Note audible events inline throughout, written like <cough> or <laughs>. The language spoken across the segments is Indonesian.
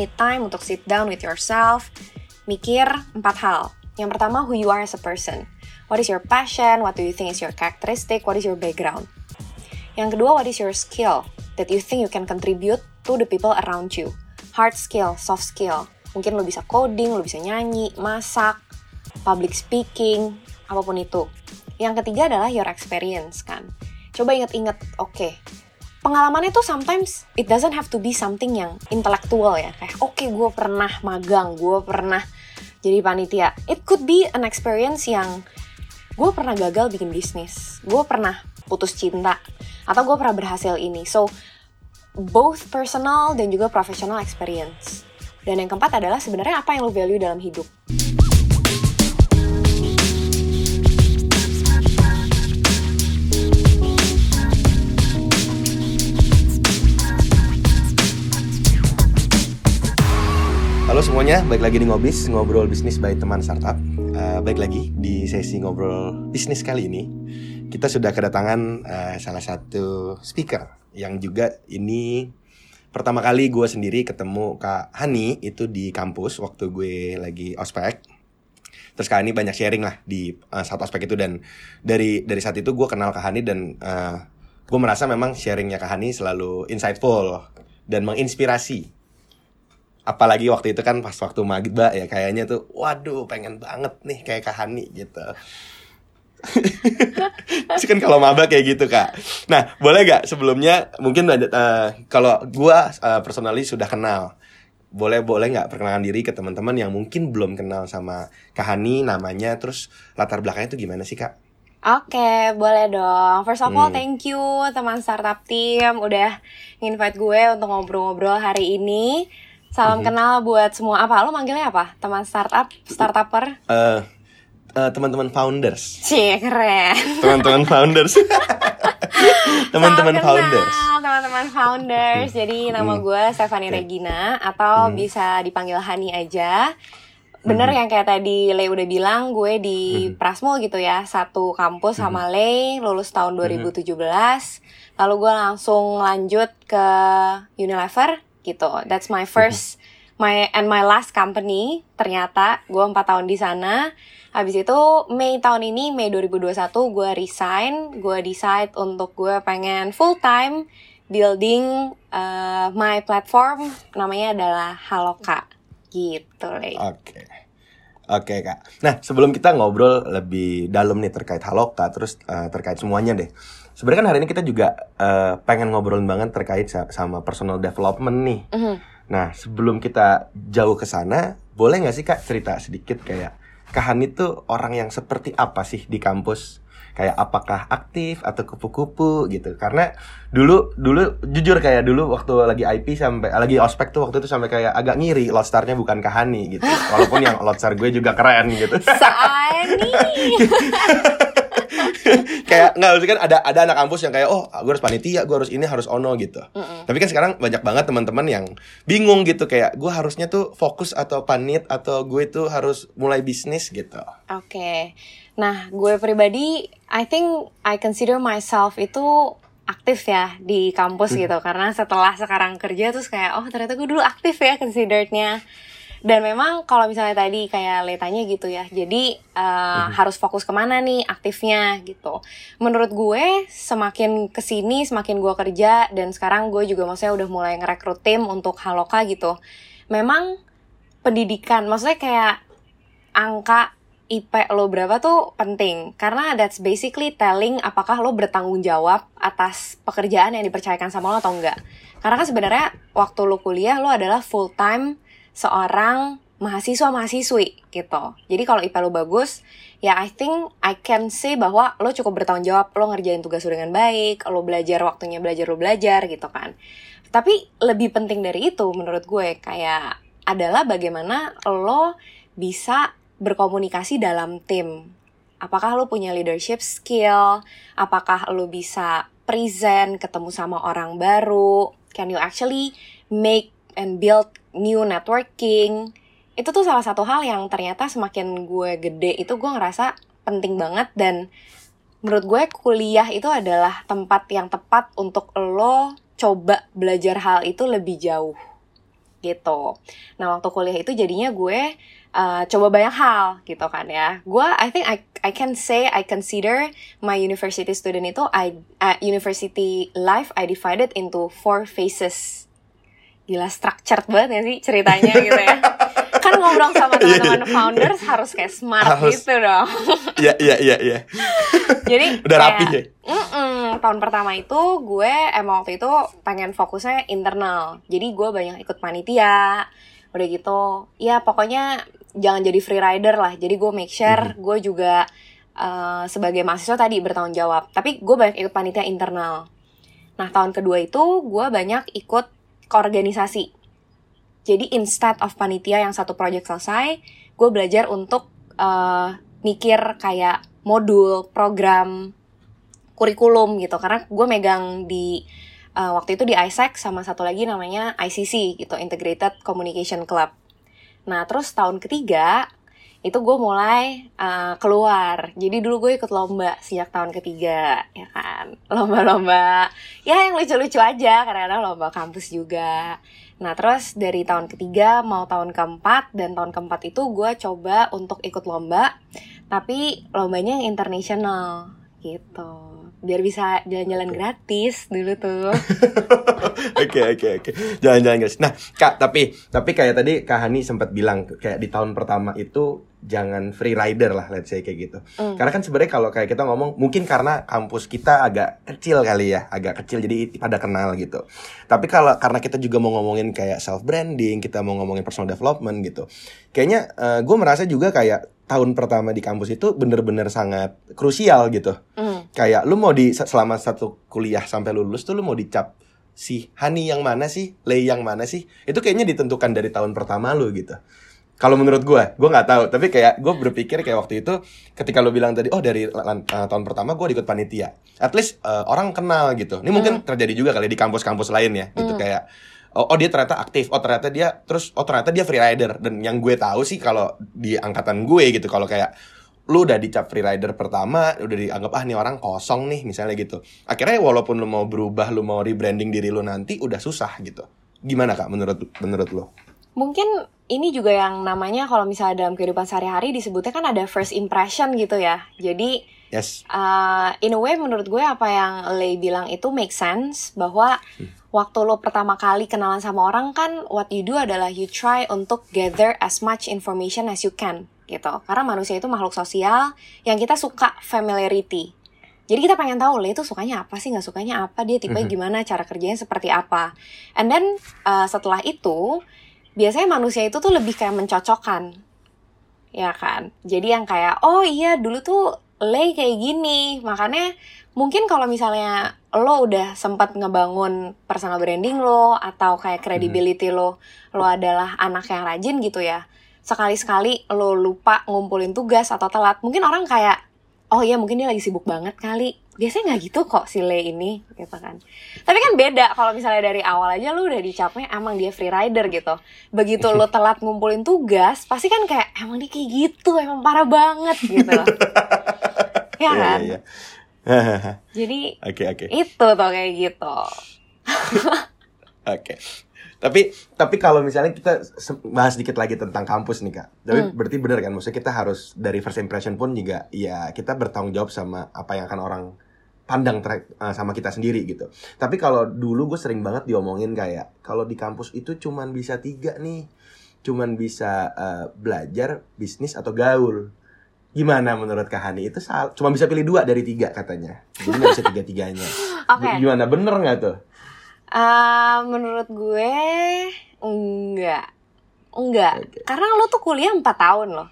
need time untuk sit down with yourself, mikir empat hal. Yang pertama, who you are as a person. What is your passion? What do you think is your characteristic? What is your background? Yang kedua, what is your skill that you think you can contribute to the people around you? Hard skill, soft skill. Mungkin lo bisa coding, lo bisa nyanyi, masak, public speaking, apa pun itu. Yang ketiga adalah your experience kan. Coba inget-inget, oke, okay, pengalamannya tuh sometimes it doesn't have to be something yang intelektual ya. Kayak oke okay, gue pernah magang, gue pernah jadi panitia. It could be an experience yang gue pernah gagal bikin bisnis, gue pernah putus cinta, atau gue pernah berhasil ini. So both personal dan juga professional experience. Dan yang keempat adalah sebenarnya apa yang lo value dalam hidup. Halo semuanya, balik lagi di Ngobis, Ngobrol Bisnis by Teman Startup. Uh, Baik lagi di sesi Ngobrol Bisnis kali ini. Kita sudah kedatangan uh, salah satu speaker Yang juga ini pertama kali gue sendiri ketemu Kak Hani Itu di kampus waktu gue lagi ospek. Terus Kak Hani banyak sharing lah di uh, satu ospek itu Dan dari dari saat itu gue kenal Kak Hani dan uh, Gue merasa memang sharingnya Kak Hani selalu insightful Dan menginspirasi apalagi waktu itu kan pas waktu magba ya kayaknya tuh waduh pengen banget nih kayak Kak Hani gitu <laughs> kan kalau maba kayak gitu kak. Nah boleh gak sebelumnya mungkin uh, kalau gue uh, personally sudah kenal, boleh boleh nggak perkenalan diri ke teman-teman yang mungkin belum kenal sama Kak Hani namanya, terus latar belakangnya itu gimana sih kak? Oke, okay, boleh dong. First of all, hmm. thank you teman startup team udah invite gue untuk ngobrol-ngobrol hari ini. Salam mm -hmm. kenal buat semua apa? Lo manggilnya apa? Teman startup, startuper? Uh, uh, teman-teman founders. Cie, keren. Teman-teman founders. <laughs> teman-teman founders. Teman-teman founders. Jadi nama hmm. gue Stephanie okay. Regina atau hmm. bisa dipanggil Hani aja. Bener hmm. yang kayak tadi Le udah bilang gue di hmm. Prasmul gitu ya, satu kampus hmm. sama Le, lulus tahun 2017. Hmm. Lalu gue langsung lanjut ke Unilever gitu. That's my first my and my last company. Ternyata gue empat tahun di sana. Habis itu Mei tahun ini Mei 2021 gue resign, gue decide untuk gue pengen full time building uh, my platform namanya adalah Haloka gitu, Oke. Okay. Oke okay, kak. Nah sebelum kita ngobrol lebih dalam nih terkait Haloka, terus uh, terkait semuanya deh. Sebenarnya kan hari ini kita juga uh, pengen ngobrolin banget terkait sama personal development nih. Mm -hmm. Nah, sebelum kita jauh ke sana, boleh nggak sih Kak cerita sedikit kayak Kak Hani tuh orang yang seperti apa sih di kampus? Kayak apakah aktif atau kupu-kupu gitu? Karena dulu dulu jujur kayak dulu waktu lagi IP sampai lagi ospek tuh waktu itu sampai kayak agak ngiri loadstarnya bukan Kak Hani gitu. <laughs> Walaupun yang loadstar gue juga keren gitu. Saani. <laughs> <laughs> kayak nggak maksudnya kan ada ada anak kampus yang kayak oh gue harus panitia gue harus ini harus ono gitu mm -mm. tapi kan sekarang banyak banget teman-teman yang bingung gitu kayak gue harusnya tuh fokus atau panit atau gue tuh harus mulai bisnis gitu oke okay. nah gue pribadi I think I consider myself itu aktif ya di kampus hmm. gitu karena setelah sekarang kerja terus kayak oh ternyata gue dulu aktif ya considerednya dan memang kalau misalnya tadi kayak letanya gitu ya jadi uh, mm-hmm. harus fokus ke mana nih aktifnya gitu menurut gue semakin ke sini semakin gue kerja dan sekarang gue juga maksudnya udah mulai ngerekrut tim untuk Haloka gitu memang pendidikan maksudnya kayak angka IP lo berapa tuh penting karena that's basically telling apakah lo bertanggung jawab atas pekerjaan yang dipercayakan sama lo atau enggak. Karena kan sebenarnya waktu lo kuliah lo adalah full time seorang mahasiswa-mahasiswi gitu. Jadi kalau IPA lo bagus, ya I think I can say bahwa lo cukup bertanggung jawab, lo ngerjain tugas lo dengan baik, lo belajar waktunya belajar lo belajar gitu kan. Tapi lebih penting dari itu menurut gue kayak adalah bagaimana lo bisa berkomunikasi dalam tim. Apakah lo punya leadership skill? Apakah lo bisa present, ketemu sama orang baru? Can you actually make and build new networking itu tuh salah satu hal yang ternyata semakin gue gede itu gue ngerasa penting banget dan menurut gue kuliah itu adalah tempat yang tepat untuk lo coba belajar hal itu lebih jauh gitu. Nah waktu kuliah itu jadinya gue uh, coba banyak hal gitu kan ya. Gue I think I I can say I consider my university student itu I uh, university life I divided into four phases. Gila structured banget ya sih ceritanya gitu ya. <laughs> kan ngobrol sama Iya, teman-teman founders harus kayak smart Harus. gitu dong. Iya iya iya iya. Jadi <laughs> Udah rapi kayak, Mm-mm, tahun pertama itu gue emang waktu itu pengen fokusnya internal. Jadi gue banyak ikut panitia, udah gitu. Ya pokoknya jangan jadi free rider lah. Jadi gue make sure gue juga uh, sebagai mahasiswa tadi bertanggung jawab. Tapi gue banyak ikut panitia internal. Nah tahun kedua itu gue banyak ikut keorganisasi. Jadi instead of panitia yang satu project selesai, gue belajar untuk uh, mikir kayak modul, program, kurikulum gitu. Karena gue megang di uh, waktu itu di ISEC sama satu lagi namanya ICC gitu, Integrated Communication Club. Nah terus tahun ketiga itu gue mulai uh, keluar. Jadi dulu gue ikut lomba sejak tahun ketiga, ya kan. <laughs> Lomba-lomba, ya yang lucu-lucu aja. Kadang-kadang lomba kampus juga. Nah terus dari tahun ketiga mau tahun keempat dan tahun keempat itu gue coba untuk ikut lomba, tapi lombanya yang international gitu. Biar bisa jalan-jalan gratis dulu tuh. <laughs> Oke oke oke. Jalan-jalan guys. Nah, Kak, tapi tapi kayak tadi Kak Hani sempat bilang kayak di tahun pertama itu jangan free rider lah let's say kayak gitu. Mm. Karena kan sebenarnya kalau kayak kita ngomong mungkin karena kampus kita agak kecil kali ya, agak kecil jadi pada kenal gitu. Tapi kalau karena kita juga mau ngomongin kayak self branding, kita mau ngomongin personal development gitu. Kayaknya gue merasa juga kayak tahun pertama di kampus itu bener-bener sangat krusial gitu. Mm. Kayak lu mau di selama satu kuliah sampai lulus tuh lu mau dicap si Hani yang mana sih, Lei yang mana sih? Itu kayaknya ditentukan dari tahun pertama lu gitu. Kalau menurut gue, gue nggak tahu. Tapi kayak gue berpikir kayak waktu itu, ketika lu bilang tadi, oh dari uh, tahun pertama gue ikut panitia. At least uh, orang kenal gitu. Ini mungkin terjadi juga kali di kampus-kampus lain ya, gitu Hmm. kayak. Oh, oh dia ternyata aktif, oh ternyata dia terus, oh ternyata dia free rider. Dan yang gue tahu sih kalau di angkatan gue gitu, kalau kayak lu udah dicap free rider pertama, udah dianggap ah nih orang kosong nih misalnya gitu. Akhirnya walaupun lu mau berubah, lu mau rebranding diri lu nanti udah susah gitu. Gimana kak menurut menurut lu? Mungkin ini juga yang namanya kalau misalnya dalam kehidupan sehari-hari disebutnya kan ada first impression gitu ya. Jadi Yes. uh, in a way menurut gue apa yang Lei bilang itu make sense bahwa waktu lo pertama kali kenalan sama orang kan what you do adalah you try untuk gather as much information as you can gitu. Karena manusia itu makhluk sosial yang kita suka familiarity. Jadi kita pengen tahu Lei itu sukanya apa sih, nggak sukanya apa, dia tipe Mhm. gimana, cara kerjanya seperti apa. And then uh, setelah itu biasanya manusia itu tuh lebih kayak mencocokkan. Ya kan? Jadi yang kayak oh iya dulu tuh Lei kayak gini. Makanya mungkin kalau misalnya lo udah sempat ngebangun personal branding lo atau kayak credibility lo lo adalah anak yang rajin gitu ya sekali-sekali lo lupa ngumpulin tugas atau telat. Mungkin orang kayak oh iya mungkin dia lagi sibuk banget kali. Biasanya nggak gitu kok si Lei ini gitu kan. Tapi kan beda kalau misalnya dari awal aja lu udah dicapnya emang dia free rider gitu. Begitu lo <laughs> telat ngumpulin tugas pasti kan kayak emang dia kayak gitu emang parah banget gitu. <laughs> Ya kan? iya, iya. jadi Oke oke. itu tuh kayak gitu. Oke. Tapi tapi kalau misalnya kita bahas dikit lagi tentang kampus nih kak, tapi Hmm. berarti benar kan? Maksudnya kita harus dari first impression pun juga ya kita bertanggung jawab sama apa yang akan orang pandang ter- eh, sama kita sendiri gitu. Tapi kalau dulu gue sering banget diomongin kayak kalau di kampus itu cuman bisa tiga nih, cuman bisa eh, belajar, bisnis atau gaul. Gimana menurut Kak Hani? Itu salah. Cuma bisa pilih dua dari tiga katanya. Jadi nggak bisa <laughs> tiga-tiganya. oke Gimana? Bener nggak tuh? Ah, menurut gue enggak enggak Oke. karena lo tuh kuliah 4 tahun loh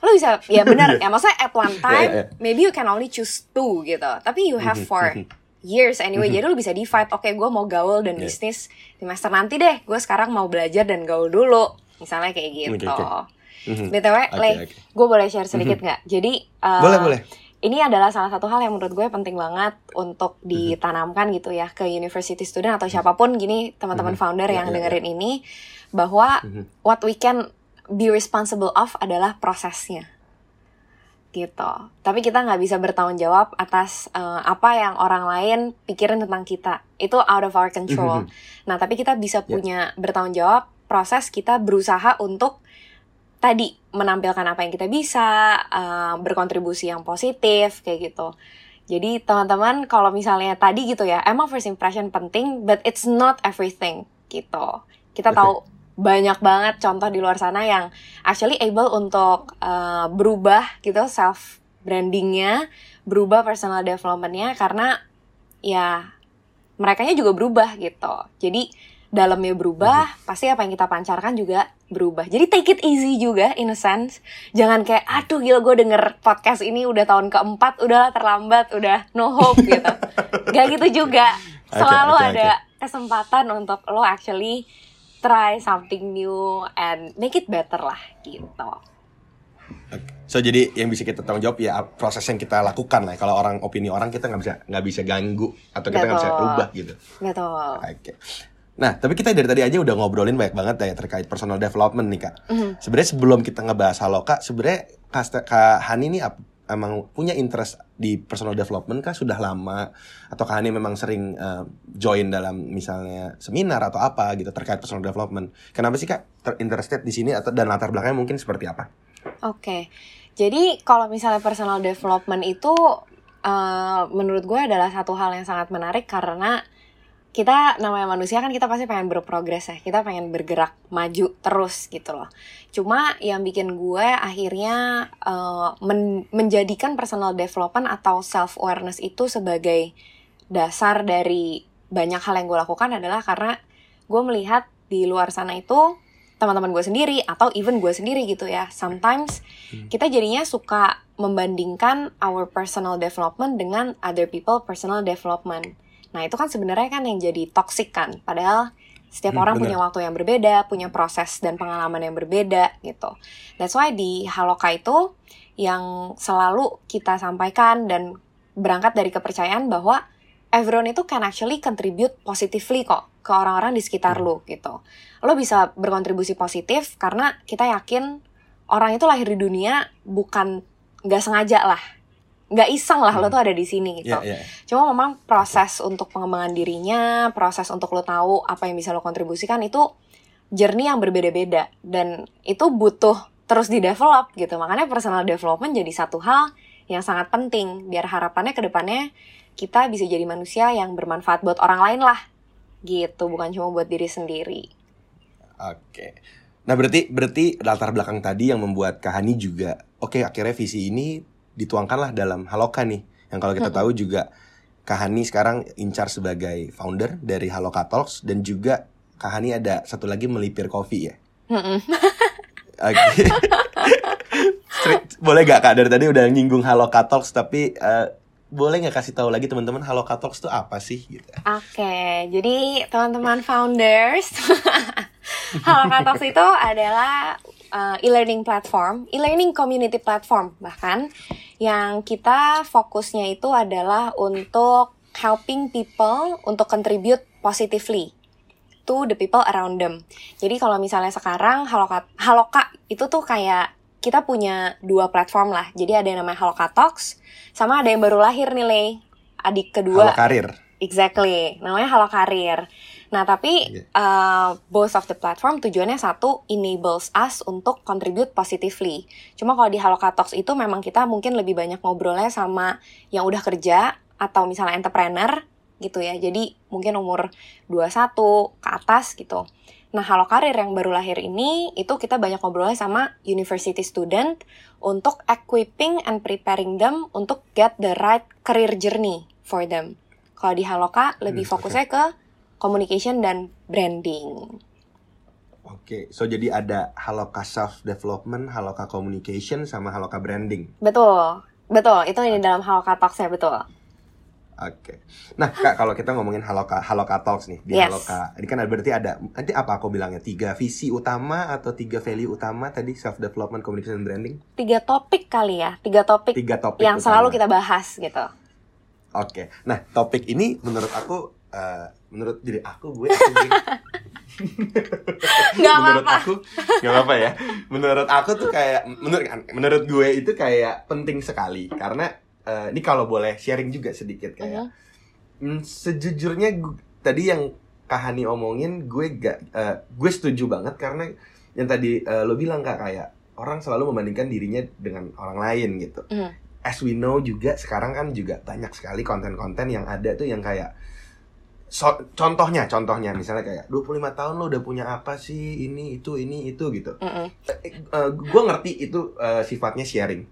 lo bisa ya <laughs> benar ya maksudnya at one <laughs> time Iya, iya. maybe you can only choose two gitu tapi you have <laughs> four years anyway jadi lo bisa divide oke gue mau gaul dan Iya. bisnis semester nanti deh gue sekarang mau belajar dan gaul dulu misalnya kayak gitu oke. Mhm. btw Oke, Le oke. gue boleh share sedikit nggak jadi uh, Boleh, boleh. Ini adalah salah satu hal yang menurut gue penting banget untuk ditanamkan gitu ya ke university student atau siapa pun gini teman-teman Mhm. founder Ya, yang ya, dengerin ini bahwa Mhm. what we can be responsible of adalah prosesnya gitu tapi kita nggak bisa bertanggung jawab atas eh, apa yang orang lain pikirin tentang kita itu out of our control Mhm. nah tapi kita bisa Ya. punya bertanggung jawab proses kita berusaha untuk tadi menampilkan apa yang kita bisa, uh, berkontribusi yang positif kayak gitu. Jadi teman-teman kalau misalnya tadi gitu ya, emang first impression penting, but it's not everything gitu. Kita tahu banyak banget contoh di luar sana yang actually able untuk uh, berubah gitu self brandingnya, berubah personal developmentnya karena ya mereka juga berubah gitu. Jadi dalamnya berubah, hmm. pasti apa yang kita pancarkan juga berubah. Jadi take it easy juga in a sense. Jangan kayak aduh gila gue denger podcast ini udah tahun keempat, udahlah terlambat, udah no hope gitu. <laughs> Gak gitu juga. Selalu okay, okay, ada okay. kesempatan untuk lo actually try something new and make it better lah gitu. So jadi yang bisa kita tanggung jawab ya proses yang kita lakukan lah. Kalau orang opini orang kita nggak bisa nggak bisa ganggu atau kita nggak bisa rubah gitu. Betul. Oke. Okay. Nah, tapi kita dari tadi aja udah ngobrolin banyak banget ya terkait personal development nih kak. Mm -hmm. Sebenarnya sebelum kita ngebahas halo kak, sebenarnya kak Hani ini emang punya interest di personal development kah sudah lama atau kak Hani memang sering uh, join dalam misalnya seminar atau apa gitu terkait personal development. Kenapa sih kak interested di sini atau dan latar belakangnya mungkin seperti apa? Oke, okay. jadi kalau misalnya personal development itu uh, menurut gue adalah satu hal yang sangat menarik karena kita namanya manusia kan kita pasti pengen berprogres ya. Kita pengen bergerak maju terus gitu loh. Cuma yang bikin gue akhirnya uh, men menjadikan personal development atau self awareness itu sebagai dasar dari banyak hal yang gue lakukan adalah karena gue melihat di luar sana itu teman-teman gue sendiri atau even gue sendiri gitu ya. Sometimes hmm. kita jadinya suka membandingkan our personal development dengan other people personal development Nah itu kan sebenarnya kan yang jadi toxic kan. Padahal setiap hmm, orang bener. punya waktu yang berbeda, punya proses dan pengalaman yang berbeda gitu. That's why di Haloka itu yang selalu kita sampaikan dan berangkat dari kepercayaan bahwa everyone itu can actually contribute positively kok ke orang-orang di sekitar hmm. lo gitu. Lo bisa berkontribusi positif karena kita yakin orang itu lahir di dunia bukan nggak sengaja lah nggak iseng lah hmm. lo tuh ada di sini gitu. Yeah, yeah. Cuma memang proses untuk pengembangan dirinya, proses untuk lo tahu apa yang bisa lo kontribusikan itu journey yang berbeda-beda dan itu butuh terus di develop gitu. Makanya personal development jadi satu hal yang sangat penting biar harapannya ke depannya kita bisa jadi manusia yang bermanfaat buat orang lain lah. Gitu, bukan cuma buat diri sendiri. Oke. Okay. Nah, berarti berarti latar belakang tadi yang membuat Kahani juga oke okay, akhirnya visi ini dituangkanlah dalam Haloka nih. Yang kalau kita hmm. tahu juga Kahani sekarang incar sebagai founder dari Haloka Talks dan juga Kahani ada satu lagi melipir kopi ya. Hmm. <laughs> Oke. boleh gak kak dari tadi udah nyinggung Haloka Talks tapi uh, boleh nggak kasih tahu lagi teman-teman Haloka Talks itu apa sih gitu? Oke, okay, jadi teman-teman founders <laughs> Haloka Talks itu adalah uh, e-learning platform, e-learning community platform bahkan yang kita fokusnya itu adalah untuk helping people untuk contribute positively to the people around them. Jadi kalau misalnya sekarang Haloka Haloka itu tuh kayak kita punya dua platform lah. Jadi ada yang namanya Haloka Talks sama ada yang baru lahir nih, Le. Adik kedua. Halo Karir. Exactly. Namanya Halo Karir. Nah, tapi yeah. uh, both of the platform tujuannya satu enables us untuk contribute positively. Cuma kalau di Haloka Talks itu memang kita mungkin lebih banyak ngobrolnya sama yang udah kerja atau misalnya entrepreneur gitu ya. Jadi mungkin umur 21 ke atas gitu. Nah, Halo Karir yang baru lahir ini itu kita banyak ngobrolnya sama university student untuk equipping and preparing them untuk get the right career journey for them. Kalau di Haloka lebih hmm, fokusnya okay. ke communication dan branding. Oke, okay, so jadi ada Haloka Self Development, Haloka Communication, sama Haloka Branding. Betul, betul. Itu ini dalam Haloka Talks ya betul. Oke. Okay. Nah, Kak, kalau kita ngomongin Haloka Haloka Talks nih di yes. Haloka, ini kan berarti ada nanti apa aku bilangnya? Tiga visi utama atau tiga value utama tadi self development, communication, branding? Tiga topik kali ya, tiga topik. Tiga topik yang utama. selalu kita bahas gitu. Oke. Okay. Nah, topik ini menurut aku uh, menurut diri aku gue, aku gue <laughs> gak menurut apa. aku nggak apa ya menurut aku tuh kayak menurut menurut gue itu kayak penting sekali karena uh, ini kalau boleh sharing juga sedikit kayak uh -huh. mm, sejujurnya gue, tadi yang Kahani omongin gue gak eh, gue setuju banget karena yang tadi eh, lo bilang kak kayak orang selalu membandingkan dirinya dengan orang lain gitu. Hmm. As we know juga sekarang kan juga banyak sekali konten-konten yang ada tuh yang kayak so- contohnya contohnya misalnya kayak 25 tahun lo udah punya apa sih ini itu ini itu gitu. Mm-mm. gue ngerti itu eh, sifatnya sharing,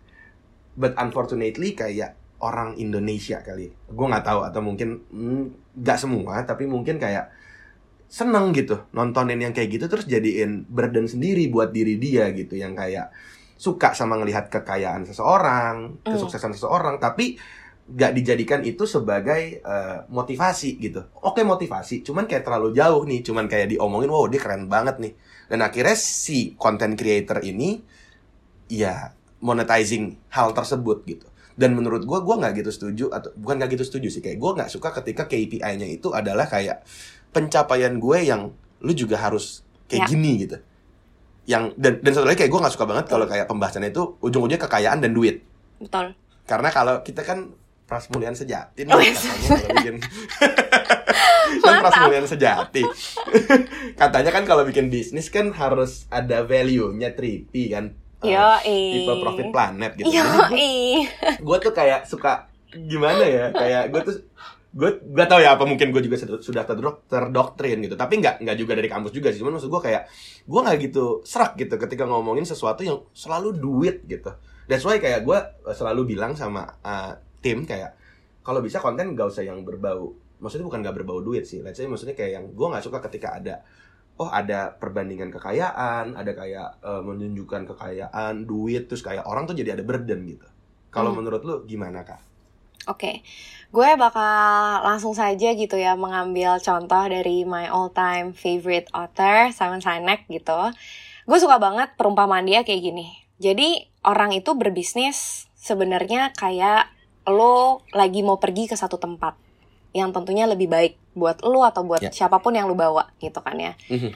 but unfortunately kayak orang Indonesia kali, gue nggak tahu atau mungkin mm, nggak semua, tapi mungkin kayak seneng gitu nontonin yang kayak gitu terus jadiin burden sendiri buat diri dia gitu yang kayak suka sama ngelihat kekayaan seseorang, Hmm. kesuksesan seseorang, tapi nggak dijadikan itu sebagai eh, motivasi gitu. Oke motivasi, cuman kayak terlalu jauh nih, cuman kayak diomongin, wow dia keren banget nih. Dan akhirnya si content creator ini ya monetizing hal tersebut gitu. Dan menurut gua gua nggak gitu setuju atau bukan nggak gitu setuju sih kayak gua nggak suka ketika KPI-nya itu adalah kayak pencapaian gue yang lu juga harus kayak Ya. gini gitu. Yang dan dan satu lagi kayak gua nggak suka banget kalau kayak pembahasannya itu ujung-ujungnya kekayaan dan duit. Betul. Karena kalau kita kan prasmulian sejati nih Oh, iya. bikin <laughs> kan prasmulian sejati. <laughs> katanya kan kalau bikin bisnis kan harus ada value-nya 3P kan. Uh, Yo, Profit Planet gitu. Yo, gue <laughs> tuh kayak suka gimana ya? Kayak gue tuh gue gak tau ya apa mungkin gue juga sudah- sudah terdok- terdoktrin gitu tapi nggak nggak juga dari kampus juga sih cuman maksud gue kayak gue nggak gitu serak gitu ketika ngomongin sesuatu yang selalu duit gitu that's why kayak gue selalu bilang sama uh, tim kayak kalau bisa konten gak usah yang berbau maksudnya bukan gak berbau duit sih let's say maksudnya kayak yang gue nggak suka ketika ada oh ada perbandingan kekayaan ada kayak uh, menunjukkan kekayaan duit terus kayak orang tuh jadi ada burden gitu kalau Hmm. menurut lu gimana kak Oke, gue bakal langsung saja gitu ya mengambil contoh dari my all time favorite author Simon Sinek gitu. Gue suka banget perumpamaan dia kayak gini. Jadi orang itu berbisnis sebenarnya kayak lo lagi mau pergi ke satu tempat yang tentunya lebih baik buat lo atau buat Ya. siapa pun yang lo bawa gitu kan ya. Mhm.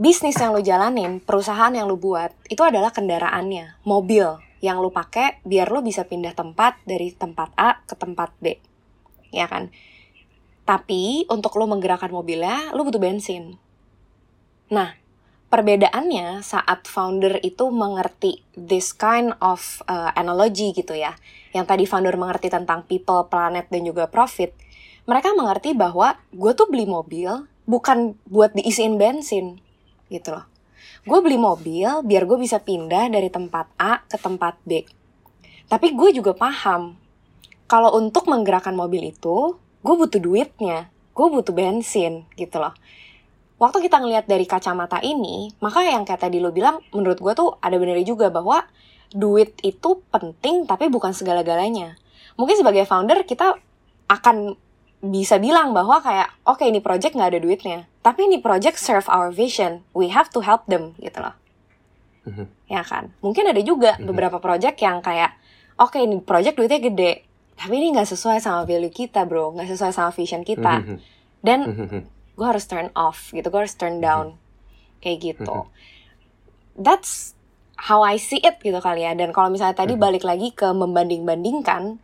Bisnis yang lo jalanin, perusahaan yang lo buat itu adalah kendaraannya, mobil yang lo pakai biar lo bisa pindah tempat dari tempat A ke tempat B. Ya kan? Tapi untuk lo menggerakkan mobilnya, lo butuh bensin. Nah, perbedaannya saat founder itu mengerti this kind of uh, analogy gitu ya. Yang tadi founder mengerti tentang people, planet, dan juga profit. Mereka mengerti bahwa gue tuh beli mobil bukan buat diisiin bensin gitu loh. Gue beli mobil biar gue bisa pindah dari tempat A ke tempat B. Tapi gue juga paham kalau untuk menggerakkan mobil itu, gue butuh duitnya, gue butuh bensin gitu loh. Waktu kita ngelihat dari kacamata ini, maka yang kayak tadi lo bilang, menurut gue tuh ada benernya juga bahwa duit itu penting tapi bukan segala-galanya. Mungkin sebagai founder kita akan bisa bilang bahwa kayak oke ini project nggak ada duitnya, tapi ini project serve our vision, we have to help them gitu loh. Mhm. Ya kan? Mungkin ada juga Mhm. beberapa project yang kayak oke ini project duitnya gede, tapi ini nggak sesuai sama value kita bro, nggak sesuai sama vision kita, Mhm. dan Mhm. gue harus turn off gitu, gue harus turn down kayak gitu. Mhm. That's how I see it gitu kali ya. Dan kalau misalnya tadi Mhm. balik lagi ke membanding-bandingkan,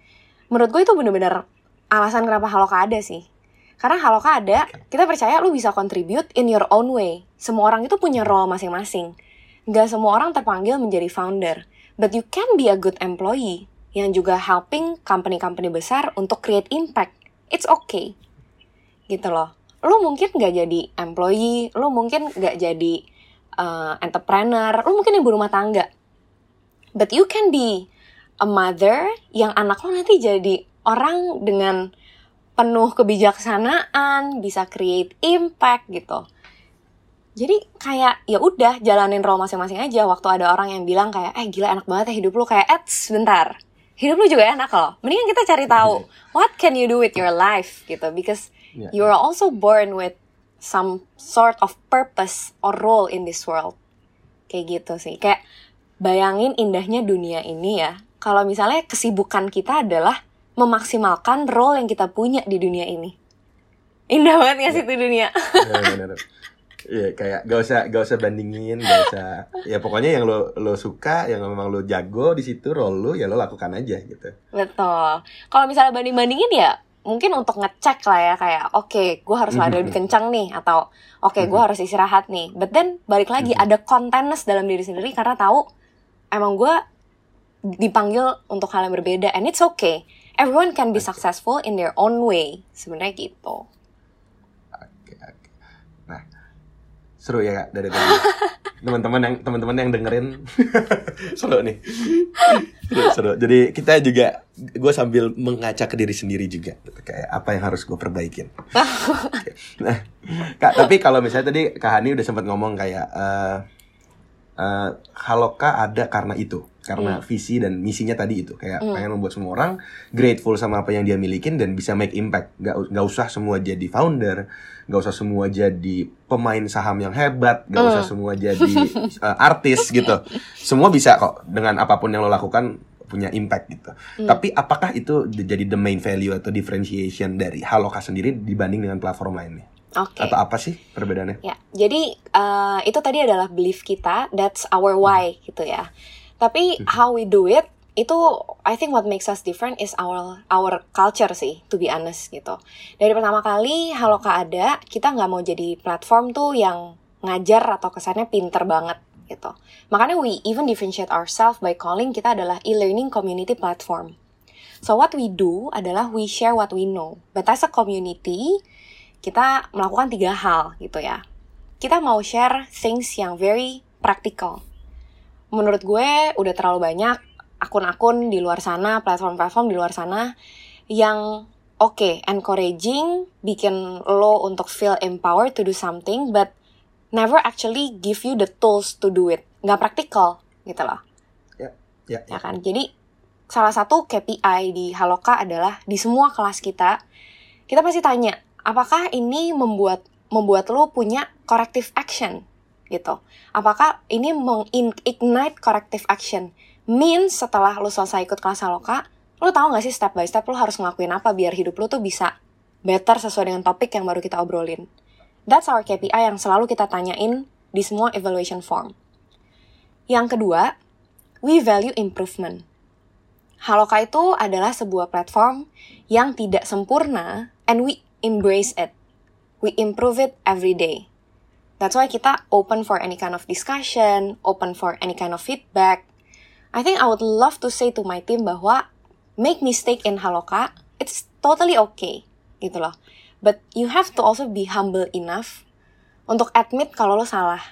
menurut gue itu bener-bener alasan kenapa Haloka ada sih. Karena Haloka ada, kita percaya lu bisa contribute in your own way. Semua orang itu punya role masing-masing. Gak semua orang terpanggil menjadi founder. But you can be a good employee yang juga helping company-company besar untuk create impact. It's okay. Gitu loh. Lu mungkin gak jadi employee, lu mungkin gak jadi uh, entrepreneur, lu mungkin ibu rumah tangga. But you can be a mother yang anak lo nanti jadi orang dengan penuh kebijaksanaan, bisa create impact gitu. Jadi kayak ya udah jalanin role masing-masing aja. Waktu ada orang yang bilang kayak, eh gila enak banget ya hidup lu kayak, eh sebentar, hidup lu juga enak loh. Mendingan kita cari tahu <laughs> what can you do with your life gitu, because Ya. you are also born with some sort of purpose or role in this world. Kayak gitu sih. Kayak bayangin indahnya dunia ini ya. Kalau misalnya kesibukan kita adalah memaksimalkan role yang kita punya di dunia ini. Indah banget gak sih itu dunia? Iya. <laughs> <laughs> Iya kayak gak usah gak usah bandingin, gak usah ya pokoknya yang lo lo suka, yang memang lo jago di situ role lo ya lo lakukan aja gitu. Betul. Kalau misalnya banding-bandingin ya mungkin untuk ngecek lah ya kayak oke okay, gue harus lari lebih kencang nih atau oke okay, gue harus istirahat nih. But then balik lagi ada contentness dalam diri sendiri karena tahu emang gue dipanggil untuk hal yang berbeda and it's okay. Everyone can be successful in their own way sebenarnya gitu oke oke nah seru ya kak dari tadi. <laughs> Teman-teman yang teman-teman yang dengerin. <laughs> Seru nih. Seru, seru. Jadi kita juga gue sambil mengaca ke diri sendiri juga. Kayak apa yang harus gue perbaikin. <laughs> Nah kak tapi kalau misalnya tadi kak Hani udah sempat ngomong kayak uh, uh, Haloka ada karena itu karena hmm. visi dan misinya tadi itu kayak hmm. pengen membuat semua orang grateful sama apa yang dia milikin dan bisa make impact nggak nggak usah semua jadi founder nggak usah semua jadi pemain saham yang hebat nggak hmm. usah semua jadi uh, artis <laughs> gitu semua bisa kok dengan apa pun yang lo lakukan punya impact gitu hmm. tapi apakah itu jadi the main value atau differentiation dari Haloka sendiri dibanding dengan platform lainnya Okay. Atau apa sih perbedaannya? Ya, jadi uh, itu tadi adalah belief kita, that's our why gitu ya. Tapi hmm. how we do it itu I think what makes us different is our our culture sih to be honest gitu. Dari pertama kali Haloka ada, kita nggak mau jadi platform tuh yang ngajar atau kesannya pinter banget gitu. Makanya we even differentiate ourselves by calling kita adalah e-learning community platform. So what we do adalah we share what we know. But as a community, kita melakukan tiga hal gitu ya. Kita mau share things yang very practical menurut gue udah terlalu banyak akun-akun di luar sana, platform-platform di luar sana yang oke, okay, encouraging, bikin lo untuk feel empowered to do something, but never actually give you the tools to do it. Nggak praktikal, gitu loh. Ya, ya, ya. ya kan? Jadi, salah satu KPI di Haloka adalah di semua kelas kita, kita pasti tanya, apakah ini membuat membuat lo punya corrective action gitu. Apakah ini mengignite corrective action? Means setelah lo selesai ikut kelas Haloka, lo tau gak sih step by step lo harus ngelakuin apa biar hidup lo tuh bisa better sesuai dengan topik yang baru kita obrolin. That's our KPI yang selalu kita tanyain di semua evaluation form. Yang kedua, we value improvement. Haloka itu adalah sebuah platform yang tidak sempurna and we embrace it. We improve it every day. That's why kita open for any kind of discussion, open for any kind of feedback. I think I would love to say to my team bahwa make mistake in Haloka, it's totally okay, gitu loh. But you have to also be humble enough untuk admit kalau lo salah.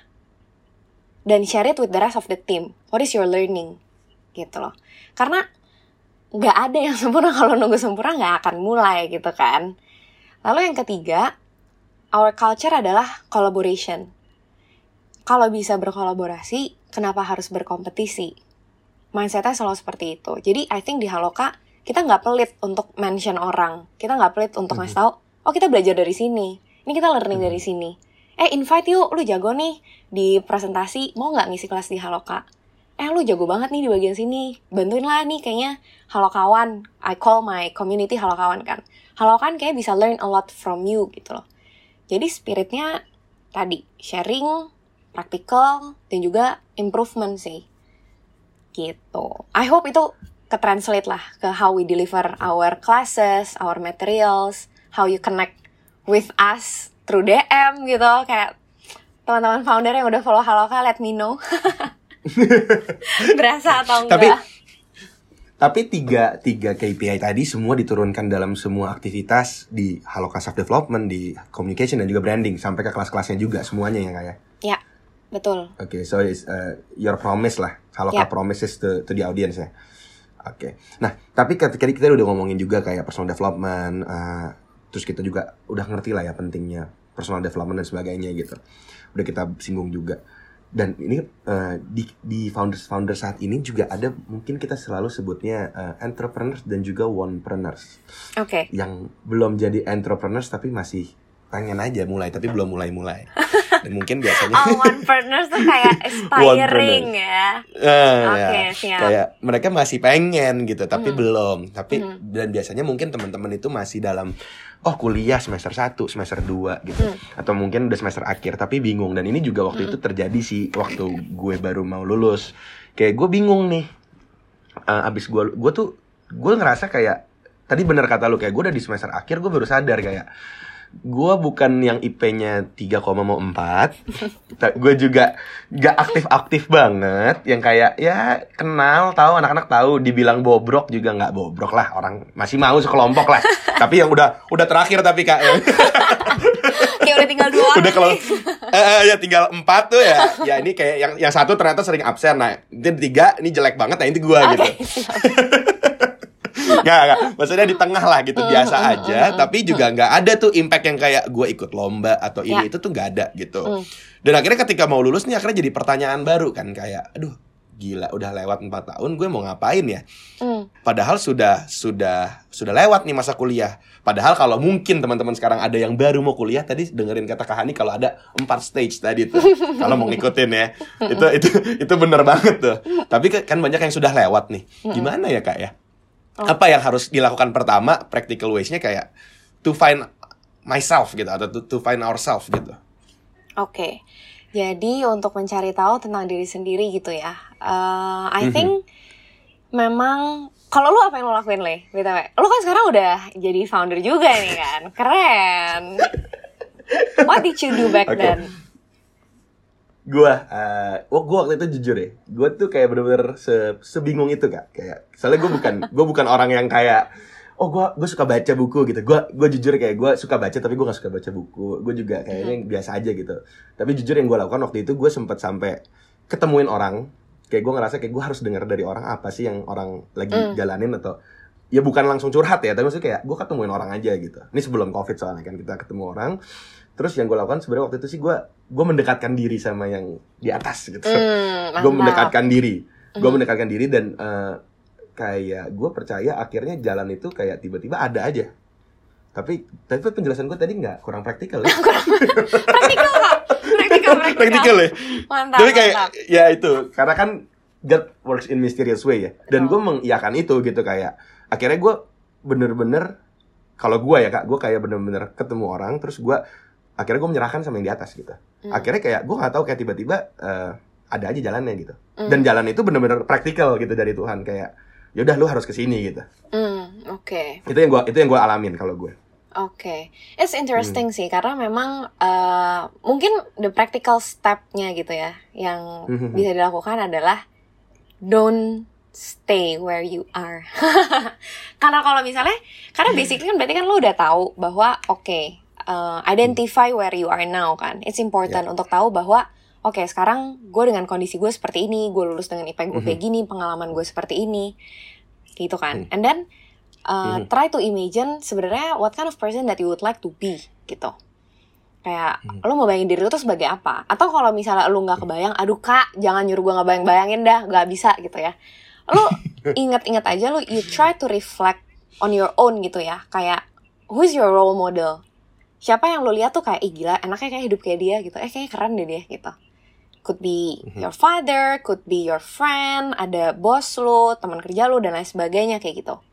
Dan share it with the rest of the team. What is your learning? Gitu loh. Karena nggak ada yang <laughs> sempurna kalau nunggu sempurna nggak akan mulai gitu kan. Lalu yang ketiga, our culture adalah collaboration. Kalau bisa berkolaborasi, kenapa harus berkompetisi? Mindsetnya selalu seperti itu. Jadi I think di Haloka kita nggak pelit untuk mention orang. Kita nggak pelit untuk ngasih mhm. tahu, oh kita belajar dari sini. Ini kita learning dari mhm. sini. Eh invite yuk, lu jago nih di presentasi, mau nggak ngisi kelas di Haloka? Eh lu jago banget nih di bagian sini, bantuin lah nih kayaknya Halokawan. I call my community Halokawan kan. Halokan kayak bisa learn a lot from you gitu loh. Jadi spiritnya tadi sharing, praktikal, dan juga improvement sih. Gitu. I hope itu ke-translate lah ke how we deliver our classes, our materials, how you connect with us through DM gitu. Kayak teman-teman founder yang udah follow Haloka, let me know. <laughs> Berasa atau enggak? Tapi tapi tiga, tiga KPI tadi semua diturunkan dalam semua aktivitas di Haloka Self Development, di communication dan juga branding sampai ke kelas-kelasnya juga semuanya ya kayak. Ya, betul. Oke, okay, so it's uh, your promise lah, Haloka yeah. promises to, to the audience ya. Oke, okay. nah tapi ketika kita udah ngomongin juga kayak personal development, uh, terus kita juga udah ngerti lah ya pentingnya personal development dan sebagainya gitu. Udah kita singgung juga dan ini uh, di di founders founders saat ini juga ada mungkin kita selalu sebutnya uh, entrepreneurs dan juga onepreneurs. Oke. Okay. Yang belum jadi entrepreneurs tapi masih pengen aja mulai tapi belum mulai-mulai. Dan <laughs> mungkin biasanya Oh, <laughs> onepreneurs tuh kayak aspiring ya. Uh, Oke, okay, ya. siap. Kayak mereka masih pengen gitu tapi hmm. belum. Tapi hmm. dan biasanya mungkin teman-teman itu masih dalam oh kuliah semester 1, semester 2 gitu. Hmm. Atau mungkin udah semester akhir tapi bingung dan ini juga waktu hmm. itu terjadi sih waktu gue baru mau lulus. Kayak gue bingung nih. Uh, abis gue gue tuh gue ngerasa kayak tadi bener kata lu kayak gue udah di semester akhir gue baru sadar kayak gue bukan yang IP-nya 3, mau 4 gue juga gak aktif-aktif banget. Yang kayak ya kenal tahu anak-anak tahu. Dibilang bobrok juga nggak bobrok lah. Orang masih mau sekelompok lah. <laughs> Tapi yang udah udah terakhir tapi kak ya. Kayak udah tinggal dua <laughs> udah kalau eh, eh, ya tinggal empat tuh ya. Ya ini kayak yang yang satu ternyata sering absen. Nah ini tiga ini jelek banget. Nah ini gue okay, gitu <laughs> Gak, gak. Maksudnya di tengah lah gitu biasa aja, tapi juga nggak ada tuh impact yang kayak gue ikut lomba atau ini ya. itu tuh nggak ada gitu. Mm. Dan akhirnya ketika mau lulus nih akhirnya jadi pertanyaan baru kan kayak, aduh gila udah lewat empat tahun gue mau ngapain ya mm. padahal sudah sudah sudah lewat nih masa kuliah padahal kalau mungkin teman-teman sekarang ada yang baru mau kuliah tadi dengerin kata Kahani kalau ada empat stage tadi tuh <laughs> kalau mau ngikutin ya itu itu itu bener banget tuh tapi kan banyak yang sudah lewat nih gimana ya kak ya Oh. Apa yang harus dilakukan pertama practical ways-nya kayak to find myself gitu atau to, to find ourselves gitu. Oke. Okay. Jadi untuk mencari tahu tentang diri sendiri gitu ya. Uh, I mm -hmm. think memang kalau lu apa yang lo lakuin le btw lu kan sekarang udah jadi founder juga nih kan <laughs> keren what did you do back okay. then gue uh, gue waktu itu jujur ya gue tuh kayak bener-bener se sebingung itu kak. Kayak soalnya gue bukan <laughs> gue bukan orang yang kayak oh gue gue suka baca buku gitu. Gue gue jujur kayak gue suka baca tapi gue gak suka baca buku. Gue juga kayaknya hmm. biasa aja gitu. Tapi jujur yang gue lakukan waktu itu gue sempet sampai ketemuin orang. Kayak gue ngerasa kayak gue harus dengar dari orang apa sih yang orang lagi mm. jalanin atau ya bukan langsung curhat ya tapi maksudnya kayak gue ketemuin orang aja gitu. Ini sebelum covid soalnya kan kita ketemu orang terus yang gue lakukan sebenarnya waktu itu sih gue gue mendekatkan diri sama yang di atas gitu. <laughs> Mm, gue mendekatkan diri. Gue mm. mendekatkan diri dan uh, kayak gue percaya akhirnya jalan itu kayak tiba-tiba ada aja. Tapi tapi penjelasan gue tadi nggak kurang praktikal ya. <laughs> Praktikal praktikal praktikal. Ya. Mantap tapi kayak mantap. ya itu karena kan God works in mysterious way ya. Dan oh. gue mengiyakan itu gitu kayak akhirnya gue bener-bener kalau gue ya kak gue kayak bener-bener ketemu orang terus gue akhirnya gue menyerahkan sama yang di atas gitu mm. akhirnya kayak gue nggak tahu kayak tiba-tiba uh, ada aja jalannya gitu mm. dan jalan itu bener-bener praktikal gitu dari Tuhan kayak ya udah lu harus ke sini gitu mm, oke okay. itu yang gue itu yang gue alamin kalau gue Oke, okay. it's interesting hmm. sih karena memang uh, mungkin the practical stepnya gitu ya yang hmm. bisa dilakukan adalah don't stay where you are. <laughs> karena kalau misalnya, karena basically kan berarti kan lo udah tahu bahwa oke okay, uh, identify where you are now kan. It's important yeah. untuk tahu bahwa oke okay, sekarang gue dengan kondisi gue seperti ini, gue lulus dengan IP gue mm -hmm. kayak gini, pengalaman gue seperti ini, gitu kan. Mm. And then uh, mm -hmm. try to imagine sebenarnya what kind of person that you would like to be gitu. Kayak mm. lo mau bayangin diri lo tuh sebagai apa? Atau kalau misalnya lo nggak kebayang, aduh kak jangan nyuruh gue nggak bayang bayangin dah, nggak bisa gitu ya. Lo <laughs> inget-inget aja lo you try to reflect on your own gitu ya. Kayak who's your role model? Siapa yang lo lihat tuh kayak ih gila enaknya kayak hidup kayak dia gitu. Eh kayaknya keren deh dia gitu. Could be mhm. your father could be your friend ada bos lo teman kerja lo dan lain sebagainya kayak gitu.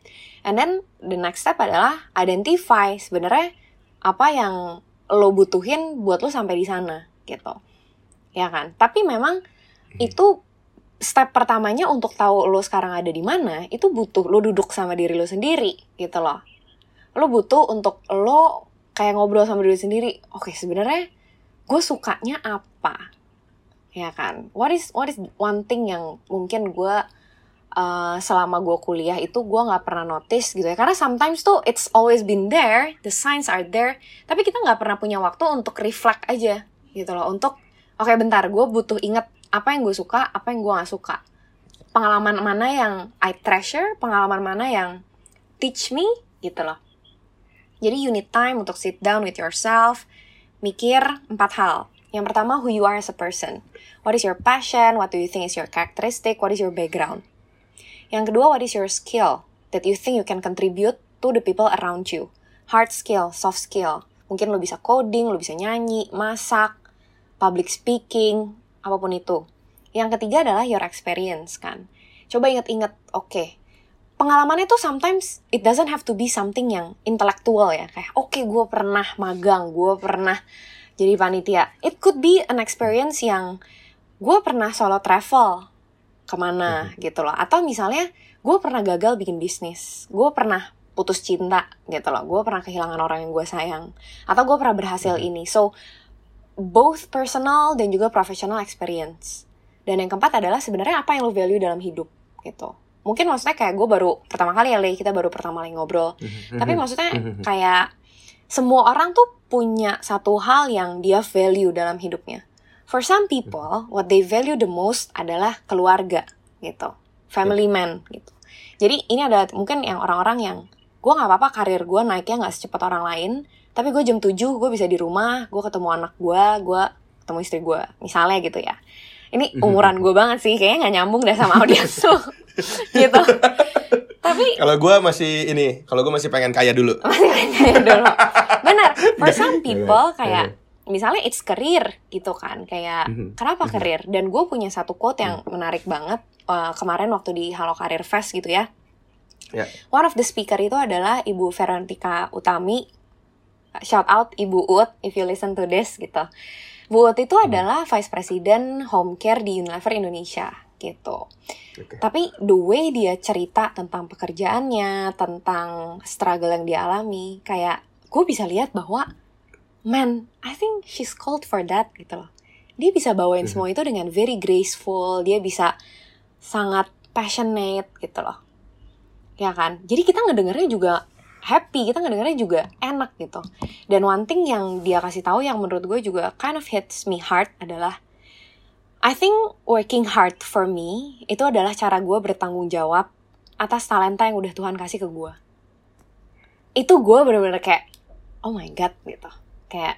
And then the next step adalah identify sebenarnya apa yang lo butuhin buat lo sampai di sana gitu. Ya kan? Tapi memang mhm. itu step pertamanya untuk tahu lo sekarang ada di mana itu butuh lo duduk sama diri lo sendiri gitu loh. Lo butuh untuk lo kayak ngobrol sama diri sendiri oke okay, sebenarnya gue sukanya apa? Ya kan? What is what is one thing yang mungkin gue uh, selama gue kuliah itu gue nggak pernah notice gitu ya. Karena sometimes tuh it's always been there the signs are there tapi kita nggak pernah punya waktu untuk reflect aja gitu loh. Untuk oke okay, bentar gue butuh inget apa yang gue suka apa yang gue nggak suka. Pengalaman mana yang I treasure pengalaman mana yang teach me gitu loh jadi you need time untuk sit down with yourself, mikir empat hal. Yang pertama, who you are as a person. What is your passion? What do you think is your characteristic? What is your background? Yang kedua, what is your skill that you think you can contribute to the people around you? Hard skill, soft skill. Mungkin lo bisa coding, lo bisa nyanyi, masak, public speaking, apa pun itu. Yang ketiga adalah your experience kan. Coba inget-inget, oke, okay, pengalamannya tuh sometimes it doesn't have to be something yang intelektual ya. Kayak oke okay, gue pernah magang gue pernah jadi panitia. It could be an experience yang gue pernah solo travel ke mana mm-hmm. gitu loh. Atau misalnya gue pernah gagal bikin bisnis gue pernah putus cinta gitu loh. Gue pernah kehilangan orang yang gue sayang atau gue pernah berhasil ini. So both personal dan juga professional experience. Dan yang keempat adalah sebenarnya apa yang lo value dalam hidup gitu mungkin maksudnya kayak gue baru pertama kali ya Le, kita baru pertama kali ngobrol. Tapi maksudnya kayak semua orang tuh punya satu hal yang dia value dalam hidupnya. For some people what they value the most adalah keluarga gitu. Family man gitu. Jadi ini ada mungkin yang orang-orang yang gue nggak apa-apa karir gue naiknya nggak secepat orang lain tapi gue jam 7 gue bisa di rumah gue ketemu anak gue gue ketemu istri gue misalnya gitu ya. Ini umuran gue banget sih kayaknya nggak nyambung deh sama audiens tuh <laughs> <laughs> gitu. Tapi Kalau gue masih ini, kalau gue masih pengen kaya dulu. <laughs> masih kayak dulu. Benar for some people kayak misalnya it's career gitu kan kayak Mhm. kenapa career? Dan gue punya satu quote yang menarik banget uh, kemarin waktu di Halo Karir Fest gitu ya. Ya. one of the speaker itu adalah Ibu Veronica Utami. Shout out Ibu Ut if you listen to this gitu. Bu Ut itu adalah Vice President Home Care di Unilever Indonesia gitu Oke. tapi the way dia cerita tentang pekerjaannya, tentang struggle yang dia alami, kayak gue bisa lihat bahwa, man, I think she's called for that gitu loh. Dia bisa bawain Mhm. semua itu dengan very graceful, dia bisa sangat passionate gitu loh. Ya kan? Jadi kita ngedengernya juga happy, kita ngedengernya juga enak gitu. Dan one thing yang dia kasih tahu yang menurut gue juga kind of hits me hard adalah I think working hard for me itu adalah cara gue bertanggung jawab atas talenta yang udah Tuhan kasih ke gue. Itu gue bener-bener kayak, oh my god gitu. Kayak,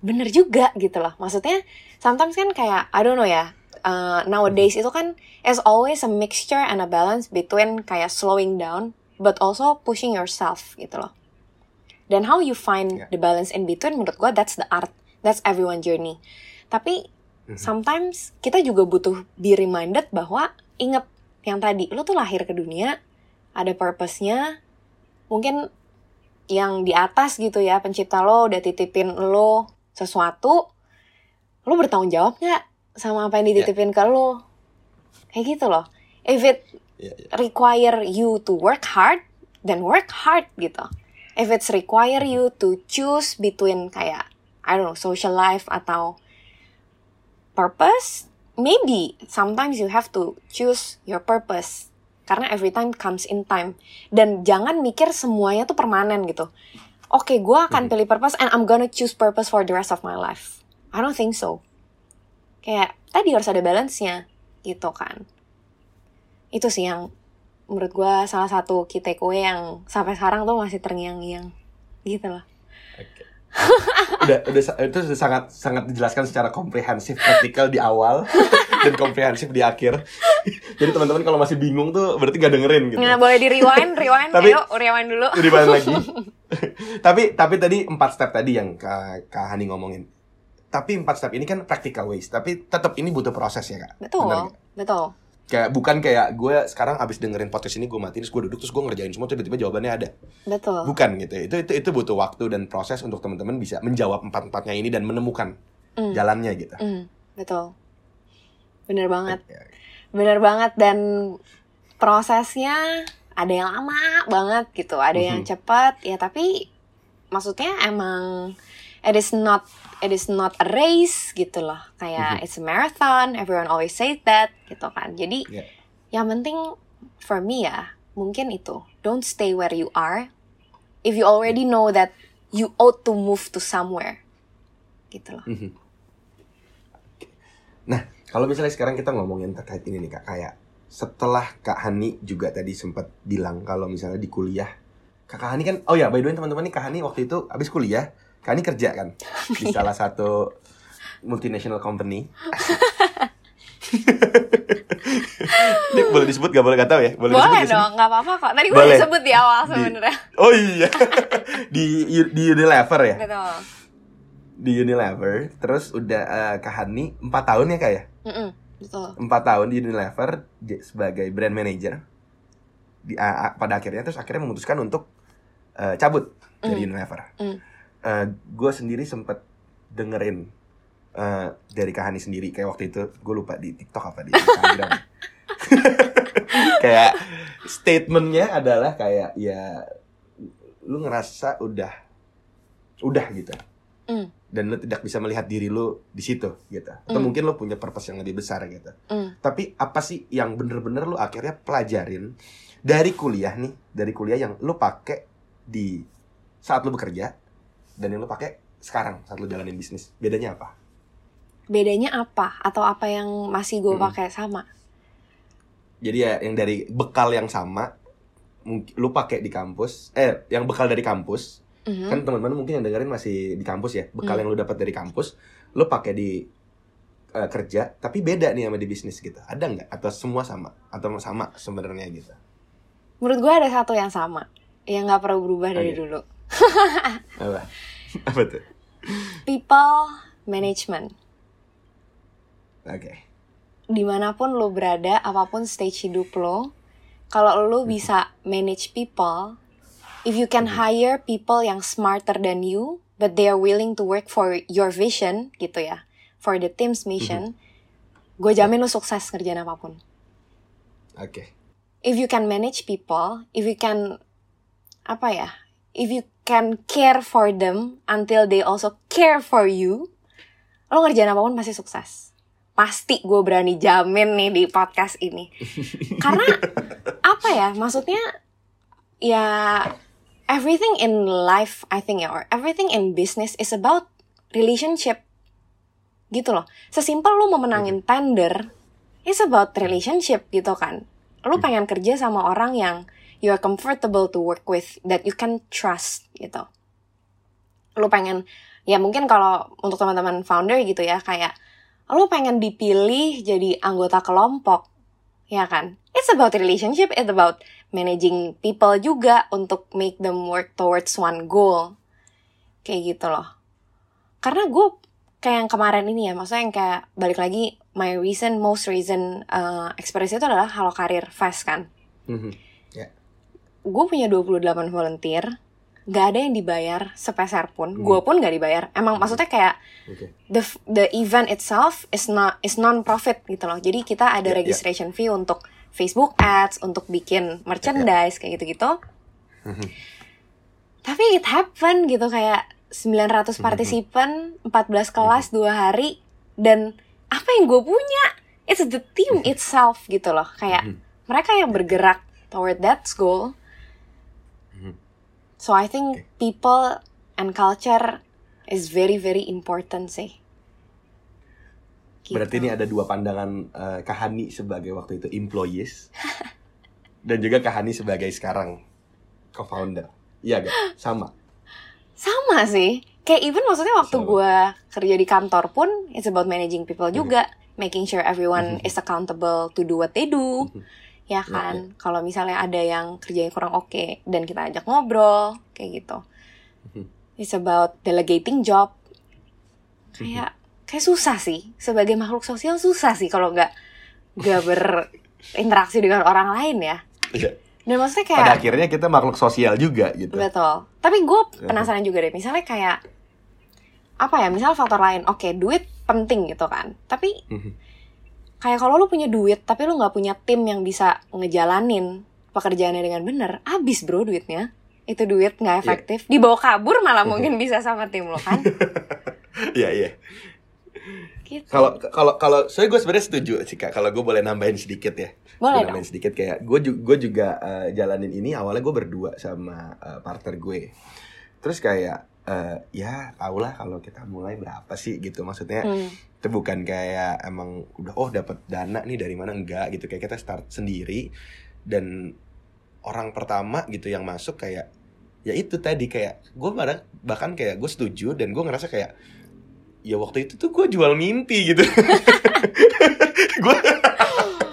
bener juga gitu loh. Maksudnya, sometimes kan kayak, I don't know ya, uh, nowadays itu kan is always a mixture and a balance between kayak slowing down, but also pushing yourself gitu loh. Dan how you find Yeah. the balance in between, menurut gue that's the art, that's everyone journey. Tapi Mhm. sometimes kita juga butuh be reminded bahwa inget yang tadi lu tuh lahir ke dunia ada purpose-nya mungkin yang di atas gitu ya pencipta lo udah titipin lo sesuatu lo bertanggung jawab nggak sama apa yang dititipin ke lo kayak gitu loh if it Iya, iya. require you to work hard then work hard gitu if it's require you to choose between kayak I don't know social life atau purpose maybe sometimes you have to choose your purpose. Karena every time comes in time. Dan jangan mikir semuanya tuh permanen gitu. Oke gue akan pilih purpose and I'm gonna choose purpose for the rest of my life. I don't think so. Kayak tadi harus ada balance-nya. Gitu kan. Itu sih yang menurut gue salah satu key takeaway yang sampai sekarang tuh masih terngiang-ngiang. Gitu loh Oke. Udah udah itu sudah sangat sangat dijelaskan secara komprehensif praktikal di awal <laughs> dan komprehensif di akhir <laughs> jadi teman-teman kalau masih bingung tuh berarti gak dengerin gitu Nah, boleh di rewind, <laughs> rewind, Tapi- ayo rewind dulu. Balik lagi. tapi tapi tadi empat step tadi yang Kak, Kak Hani ngomongin. Tapi empat step ini kan practical ways. Tapi tetap ini butuh proses ya kak. Betul, betul. Kayak bukan kayak gue sekarang abis dengerin podcast ini gue matiin terus gue duduk terus gue ngerjain semua tiba-tiba jawabannya ada. Betul. Bukan gitu. Itu itu itu butuh waktu dan proses untuk teman-teman bisa menjawab empat empatnya ini dan menemukan Mm, jalannya gitu. mm, betul. Bener banget. Ya, Bener banget dan prosesnya ada yang lama banget gitu, ada yang Mhm. cepat ya tapi maksudnya emang it is not it is not a race gitu loh. Kayak Mhm. it's a marathon, everyone always say that gitu kan. Jadi Ya. yang penting for me ya mungkin itu don't stay where you are if you already know that you ought to move to somewhere gitu loh. Mhm. Nah, kalau misalnya sekarang kita ngomongin terkait ini nih kak, kayak setelah Kak Hani juga tadi sempat bilang kalau misalnya di kuliah, Kak Hani kan, oh ya by the way teman-teman nih Kak Hani waktu itu habis kuliah, Kak Hani kerja kan di salah satu multinational company. ini boleh disebut gak boleh gak tahu ya? Boleh, disebut Boleh dong, nggak apa-apa kok. Tadi gue Boleh. udah sebut di awal Di- sebenarnya. Oh iya, <laughs> di di Unilever ya, Betul. di Unilever. Terus udah eh, Kak Hani 4 tahun ya kak ya? Mm-mm, betul. empat tahun di Unilever sebagai brand manager di a- pada akhirnya terus akhirnya memutuskan untuk eh, cabut dari Mm. Unilever. Mm. Gue sendiri sempet dengerin eh, dari Kahani sendiri kayak waktu itu gue lupa di TikTok apa di Instagram. <laughs> <laughs> kayak statementnya adalah kayak ya lu ngerasa udah udah gitu Mm. dan lu tidak bisa melihat diri lu di situ gitu atau Mm. mungkin lu punya purpose yang lebih besar gitu Mm. tapi apa sih yang bener-bener lu akhirnya pelajarin dari kuliah nih dari kuliah yang lu pakai di saat lu bekerja dan yang lu pakai sekarang saat lu jalanin bisnis bedanya apa? Bedanya apa? Atau apa yang masih gue Mm. pakai sama? Jadi ya yang dari bekal yang sama mungkin lu pakai di kampus eh yang bekal dari kampus Mhm. kan teman-teman mungkin yang dengerin masih di kampus ya bekal Hmm. yang lu dapat dari kampus lu pakai di eh, kerja tapi beda nih sama di bisnis gitu. Ada nggak? Atau semua sama? Atau sama sebenarnya gitu? Menurut gue ada satu yang sama. Yang nggak pernah berubah dari Oke. dulu apa? <laughs> Apa tuh? People management. Oke. Di mana pun lo berada apa pun stage hidup lo kalau lo bisa manage people if you can hire people yang smarter than you but they are willing to work for your vision gitu ya for the team's mission gue jamin lo sukses ngerjain apa pun. Oke. If you can manage people if you can apa ya if you can care for them until they also care for you. Lo ngerjain apa pun pasti sukses. Pasti gue berani jamin nih di podcast ini. <laughs> Karena apa ya? Maksudnya ya everything in life I think ya or everything in business is about relationship. Gitu loh. Sesimpel lu mau menangin tender it's about relationship gitu kan. Lu pengen kerja sama orang yang you are comfortable to work with that you can trust gitu. Lu pengen ya mungkin kalau untuk teman-teman founder gitu ya kayak lu pengen dipilih jadi anggota kelompok ya kan? It's about relationship it's about managing people juga untuk make them work towards one goal. Kayak gitu loh. Karena gue kayak yang kemarin ini ya maksudnya yang kayak balik lagi my recent most recent uh, experience itu adalah Halo Karir Fest kan? Mhm. Gue punya 28 volunteer gak ada yang dibayar sepeser pun. Hmm. gue pun gak dibayar. Emang maksudnya kayak oke. the the event itself is not is non profit gitu loh. Jadi kita ada Ya, ya. registration fee untuk Facebook ads untuk bikin merchandise kayak gitu gitu tapi it happen gitu kayak 900 partisipan 14 kelas dua hari dan apa yang gue punya? It's the team itself gitu loh. Kayak mereka yang bergerak toward that goal. So I think people and culture is very very important sih Gitu. Berarti ini ada dua pandangan eh, Kahani sebagai waktu itu employees <laughs> dan juga Kahani sebagai sekarang co-founder. Iya gak? Sama. sama sih kayak even maksudnya waktu gue kerja di kantor pun it's about managing people Mhm. juga making sure everyone Mhm. is accountable to do what they do Mhm. Ya kan? kalau misalnya ada yang kerjanya kurang oke dan kita ajak ngobrol kayak gitu. Mhm. it's about delegating job. Kayak kayak susah sih. Sebagai makhluk sosial susah sih kalau nggak nggak berinteraksi dengan orang lain ya. Iya. dan maksudnya Pada kayak akhirnya kita makhluk sosial juga gitu. betul. Tapi gue penasaran juga deh. Misalnya kayak apa ya? Misal faktor lain. Oke duit penting gitu kan. Tapi Mhm. Kayak kalau lu punya duit tapi lu nggak punya tim yang bisa ngejalanin pekerjaannya dengan bener abis bro duitnya itu duit nggak efektif dibawa kabur malah <laughs> mungkin bisa sama tim lo kan <laughs> Iya iya. gitu Kalau kalau kalau saya gue sebenarnya setuju sih kak. Kalau gue boleh nambahin sedikit ya. boleh Gue dong nambahin sedikit kayak gue juga gue juga eh, jalanin ini awalnya gue berdua sama eh, partner gue. Terus kayak eh, ya tau lah kalau kita mulai berapa sih gitu. Maksudnya Hmm, itu bukan kayak emang udah oh dapat dana nih dari mana? Enggak gitu. Kayak kita start sendiri dan orang pertama gitu yang masuk kayak ya itu tadi kayak gue bahkan bahkan kayak gue setuju dan gue ngerasa kayak ya waktu itu tuh gue jual mimpi gitu. <laughs> Gue <laughs>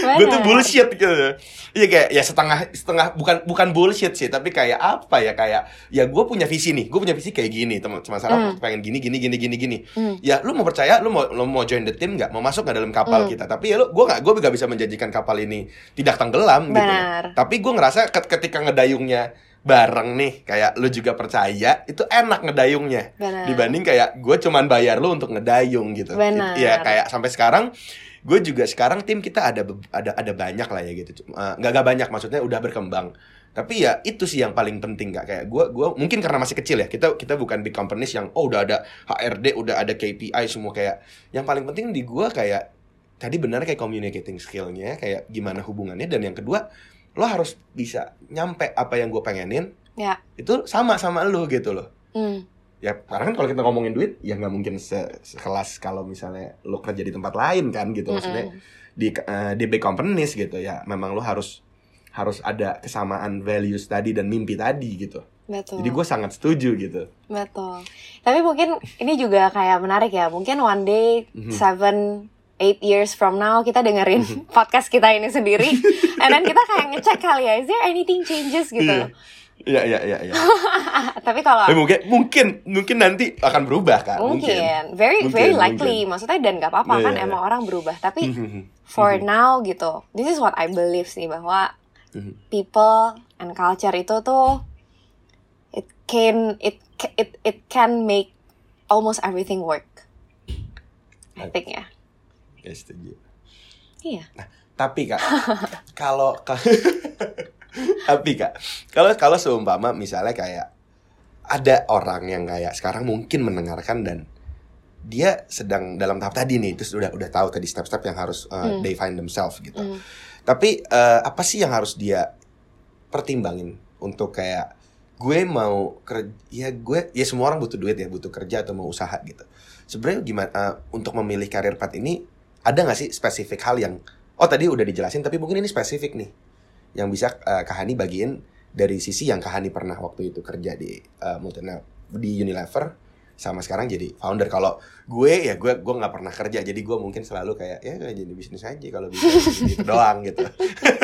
gue tuh bullshit gitu. Iya kayak ya setengah setengah bukan bukan bullshit sih tapi kayak apa ya kayak ya gue punya visi nih gue punya visi kayak gini teman teman sarap Hmm. pengen gini gini gini gini gini. Hmm, ya lu mau percaya lu mau lu mau join the team nggak? Mau masuk nggak dalam kapal Hmm. kita? Tapi ya lu gue nggak gue nggak bisa menjanjikan kapal ini tidak tenggelam gitu. Benar. Tapi gue ngerasa ket- ketika ngedayungnya bareng nih kayak lu juga percaya itu enak ngedayungnya. Benar. Dibanding kayak gue cuman bayar lu untuk ngedayung gitu. Benar. ya kayak sampai sekarang gue juga sekarang tim kita ada ada ada banyak lah ya gitu Uh, nggak nggak banyak maksudnya udah berkembang tapi ya itu sih yang paling penting kak kayak gue gua mungkin karena masih kecil ya kita kita bukan big companies yang oh udah ada HRD udah ada KPI semua kayak yang paling penting di gue kayak tadi benar kayak communicating skillnya kayak gimana hubungannya dan yang kedua lo harus bisa nyampe apa yang gue pengenin Ya. itu sama sama lo gitu loh Hmm. Ya karena kan kalau kita ngomongin duit ya nggak mungkin se- sekelas kalau misalnya lo kerja di tempat lain kan gitu maksudnya Mm-mm. di eh, di big companies gitu ya memang lo harus harus ada kesamaan values tadi dan mimpi tadi gitu Betul. jadi gue sangat setuju gitu Betul. Tapi mungkin ini juga kayak menarik ya. Mungkin one day, Mhm. seven, eight years from now kita dengerin <laughs> podcast kita ini sendiri, and then kita kayak ngecek kali ya, is there anything changes gitu. Iya iya iya iya. <laughs> Tapi kalau Tapi mungkin mungkin mungkin nanti akan berubah kan? mungkin, very Mungkin, very mungkin. likely, maksudnya dan gak apa-apa Iya, kan iya, emang orang berubah. Tapi Mhm. for now gitu, this is what I believe sih bahwa Mhm. people and culture itu tuh it can it it it can make almost everything work. I think ya. Ya setuju. Iya. Tapi kak, <laughs> kalau ka- <laughs> tapi kak, kalau kalau seumpama misalnya kayak ada orang yang kayak sekarang mungkin mendengarkan dan dia sedang dalam tahap tadi nih, terus udah udah tahu tadi step-step yang harus uh, Hmm. they find themselves gitu. Hmm. Tapi eh, apa sih yang harus dia pertimbangin untuk kayak gue mau kerja ya gue ya semua orang butuh duit ya butuh kerja atau mau usaha gitu. Sebenarnya gimana eh, untuk memilih karir path ini ada nggak sih spesifik hal yang oh tadi udah dijelasin tapi mungkin ini spesifik nih yang bisa eh, Kahani bagiin dari sisi yang Kahani pernah waktu itu kerja di multinational di Unilever sama sekarang jadi founder. Kalau gue ya gue gue nggak pernah kerja. Jadi gue mungkin selalu kayak ya kayak jadi bisnis aja kalau bisa. <laughs> Gitu doang gitu.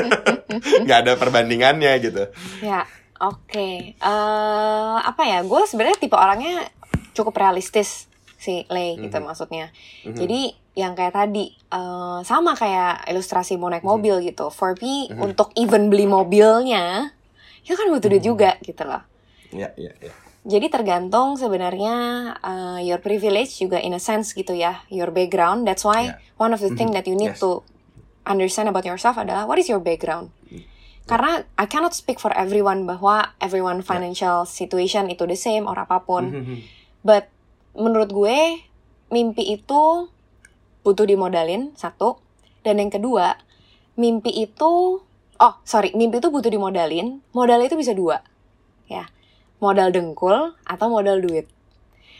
<laughs> Nggak ada perbandingannya gitu. Ya, oke. Eh, apa ya? Gue sebenarnya tipe orangnya cukup realistis sih, Le, gitu Mhm. maksudnya. Mhm. Jadi yang kayak tadi eh, sama kayak ilustrasi mau naik Mhm. mobil gitu. For me Mhm. untuk even beli mobilnya itu kan butuh duit Mhm. juga gitu loh. ya ya ya Jadi tergantung sebenarnya uh, your privilege juga in a sense gitu ya, your background. That's why Yeah. one of the thing Mhm. that you need Yes. to understand about yourself adalah what is your background. Mm. Karena I cannot speak for everyone bahwa everyone financial situation itu the same or apa pun. Mhm. But menurut gue mimpi itu butuh dimodalin satu, dan yang kedua mimpi itu oh sorry mimpi itu butuh dimodalin. Modal itu bisa dua, ya modal dengkul atau modal duit.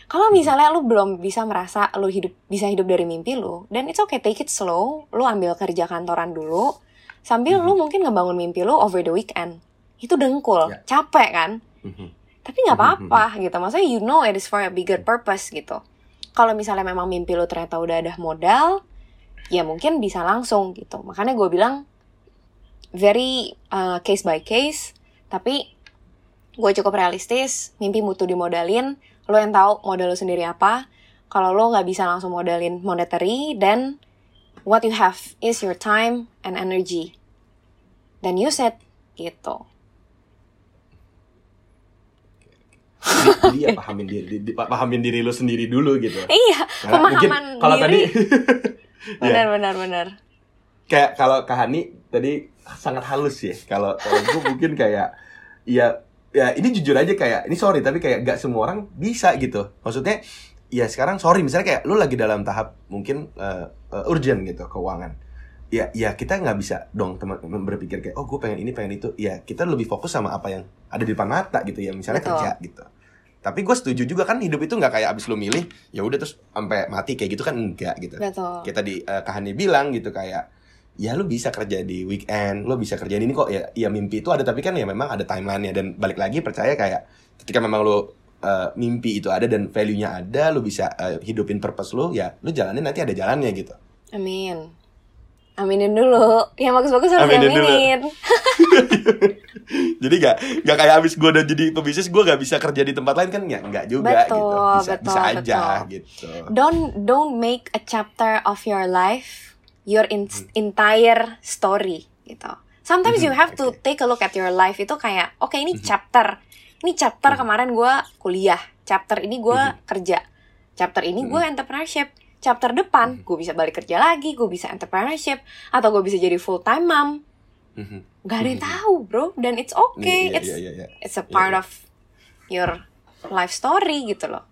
Kalau misalnya lu belum bisa merasa lu hidup bisa hidup dari mimpi lu, dan it's okay take it slow. Lu ambil kerja kantoran dulu, sambil lu mungkin ngebangun mimpi lu over the weekend. Itu dengkul, Ya. capek kan? Mhm. Tapi nggak apa-apa gitu. Maksudnya you know it is for a bigger purpose gitu. Kalau misalnya memang mimpi lu ternyata udah ada modal ya mungkin bisa langsung gitu. Makanya gue bilang very uh, case by case. Tapi gue cukup realistis mimpi butuh dimodalin. Lo yang tahu modal lo sendiri apa. Kalau lo nggak bisa langsung modalin monetary then what you have is your time and energy. Dan use it gitu ya <laughs> pahamin diri di- di- pahamin diri lu sendiri dulu gitu. Iya Karena mungkin pemahaman kalau tadi <laughs> diri ya, benar benar. Benar kayak kalau Kahani tadi sangat halus ya kalau kalau gue mungkin kayak ya ya ini jujur aja kayak ini sorry tapi kayak gak semua orang bisa gitu. Maksudnya ya sekarang sorry misalnya kayak lu lagi dalam tahap mungkin eh, eh, urgent gitu keuangan. Ya ya kita nggak bisa dong teman berpikir kayak oh gue pengen ini pengen itu. Ya kita lebih fokus sama apa yang ada di depan mata gitu ya misalnya Betul. kerja gitu tapi gue setuju juga kan hidup itu nggak kayak abis lu milih ya udah terus sampai mati kayak gitu kan enggak gitu. Betul. Kayak tadi eh, Kahani bilang gitu kayak ya lu bisa kerja di weekend, lu bisa kerjain ini kok ya ya mimpi itu ada tapi kan ya memang ada timelinenya. Dan balik lagi percaya kayak ketika memang lu eh, mimpi itu ada dan value-nya ada, lu bisa eh, hidupin purpose lu ya lu jalanin nanti ada jalannya gitu. amin aminin dulu yang bagus-bagus harus Aminin dulu. diaminin <laughs> Jadi gak gak kayak abis gue udah jadi pebisnis gue gak bisa kerja di tempat lain kan ya nggak juga Betul, gitu. Bisa betul, bisa aja betul. gitu. don't don't make a chapter of your life your in- Hmm. entire story gitu sometimes you Mhm, have to oke. take a look at your life itu kayak oke ini chapter ini chapter kemarin gue kuliah chapter ini gue kerja chapter ini gue entrepreneurship chapter depan gue bisa balik kerja lagi gue bisa entrepreneurship atau gue bisa jadi full time mom Mhm. Gak ada yang tahu bro dan it's okay Iya, it's iya, iya, iya. it's a part Iya, iya. of your life story gitu loh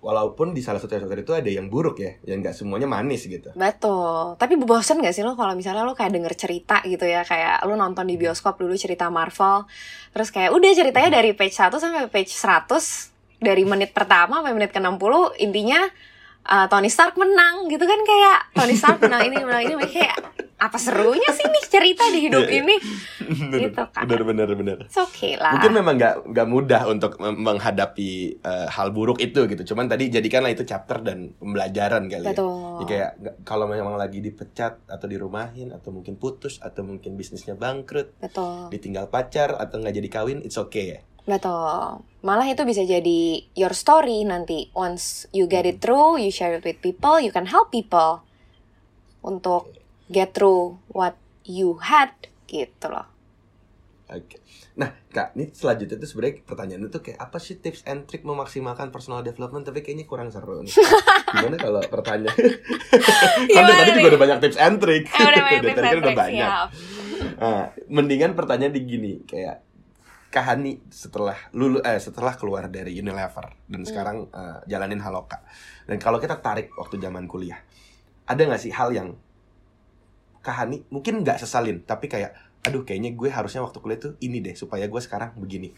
Walaupun di salah satu chapter itu ada yang buruk ya, yang nggak semuanya manis gitu. Betul. Tapi bosen gak sih lo kalau misalnya lo kayak denger cerita gitu ya, kayak lo nonton di bioskop dulu cerita Marvel, terus kayak udah ceritanya dari page 1 sampai page 100 dari menit pertama sampai menit ke-60 intinya uh, Tony Stark menang gitu kan kayak Tony Stark menang ini menang ini kayak apa serunya sih nih cerita di hidup Iya, iya. ini? <laughs> Gitu kan. Bener bener bener. It's okay lah. Mungkin memang nggak nggak mudah untuk menghadapi eh, hal buruk itu gitu. Cuman tadi jadikanlah itu chapter dan pembelajaran kali ya. Betul. Ya kayak nggak- kalau memang lagi dipecat atau dirumahin atau mungkin putus atau mungkin bisnisnya bangkrut, Betul. ditinggal pacar atau nggak jadi kawin, it's okay ya. Betul. Malah itu bisa jadi your story nanti. Once you get it through, you share it with people, you can help people untuk get through what you had gitu loh. Oke. Nah, Kak, ini selanjutnya tuh sebenarnya pertanyaan itu kayak apa sih tips and trick memaksimalkan personal development tapi kayaknya kurang seru nih. <laughs> Gimana kalau pertanyaan? <laughs> kan tadi juga udah banyak tips and trick. Eh, udah banyak <laughs> tips tadi kan and udah banyak. Nah, mendingan pertanyaan di gini kayak Kahani setelah lulu eh setelah keluar dari Unilever dan sekarang eh, jalanin Haloka. Dan kalau kita tarik waktu zaman kuliah, ada nggak sih hal yang Kahani mungkin nggak sesalin, tapi kayak aduh kayaknya gue harusnya waktu kuliah tuh ini deh supaya gue sekarang begini.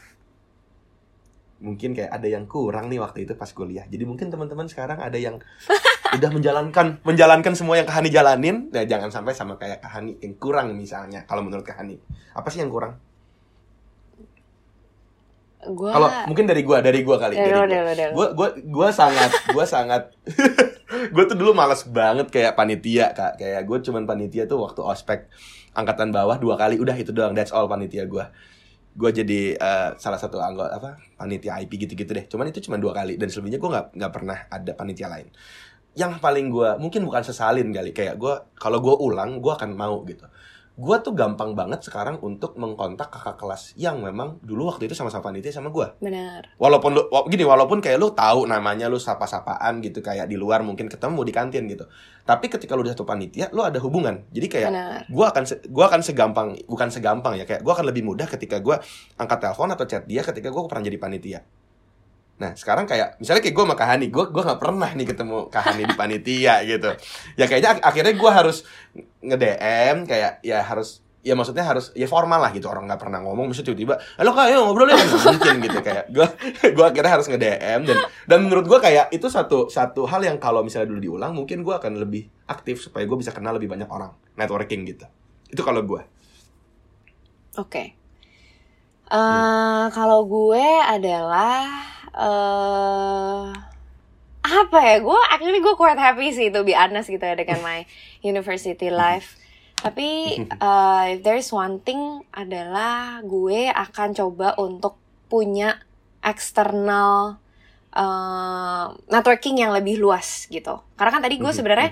Mungkin kayak ada yang kurang nih waktu itu pas kuliah. Jadi mungkin teman-teman sekarang ada yang <laughs> udah menjalankan menjalankan semua yang Kahani jalanin, nah jangan sampai sama kayak Kahani yang kurang misalnya. Kalau menurut Kahani, apa sih yang kurang? Gua Kalau mungkin dari gua, dari gua kali. Dari Dari lo, gua. sangat, gua sangat. <laughs> gua tuh dulu malas banget kayak panitia kak. Kayak gue cuman panitia tuh waktu ospek angkatan bawah dua kali. Udah itu doang. That's all panitia gua. Gua jadi eh, salah satu anggota apa panitia IP gitu-gitu deh. Cuman itu cuma dua kali dan selebihnya gua nggak nggak pernah ada panitia lain. Yang paling gua mungkin bukan sesalin kali kayak gua kalau gua ulang gua akan mau gitu. Gua tuh gampang banget sekarang untuk mengkontak kakak kelas yang memang dulu waktu itu sama-sama panitia sama gua. Benar. walaupun lu gini walaupun kayak lu tahu namanya lu sapa-sapaan gitu kayak di luar mungkin ketemu di kantin gitu. Tapi ketika lu udah satu panitia lu ada hubungan. Jadi kayak gua akan gua akan segampang bukan segampang ya kayak gua akan lebih mudah ketika gua angkat telepon atau chat dia ketika gua pernah jadi panitia nah sekarang kayak misalnya kayak gua sama Kahani gua gua nggak pernah nih ketemu Kahani di panitia <laughs> gitu. Ya kayaknya ak- akhirnya gua harus nge DM kayak ya harus ya maksudnya harus ya formal lah gitu orang nggak pernah ngomong misalnya tiba-tiba halo kak ayo ngobrol ya mungkin gitu kayak gue <laughs> gue akhirnya harus nge DM dan dan menurut gue kayak itu satu satu hal yang kalau misalnya dulu diulang mungkin gue akan lebih aktif supaya gue bisa kenal lebih banyak orang networking gitu. Itu kalau gue Oke. Eh, kalau gue adalah eh apa ya? Gue actually gue quite happy sih to be honest gitu ya dengan my <laughs> university life. Tapi eh, if there's one thing adalah gue akan coba untuk punya external eh, networking yang lebih luas gitu. Karena kan tadi gue sebenarnya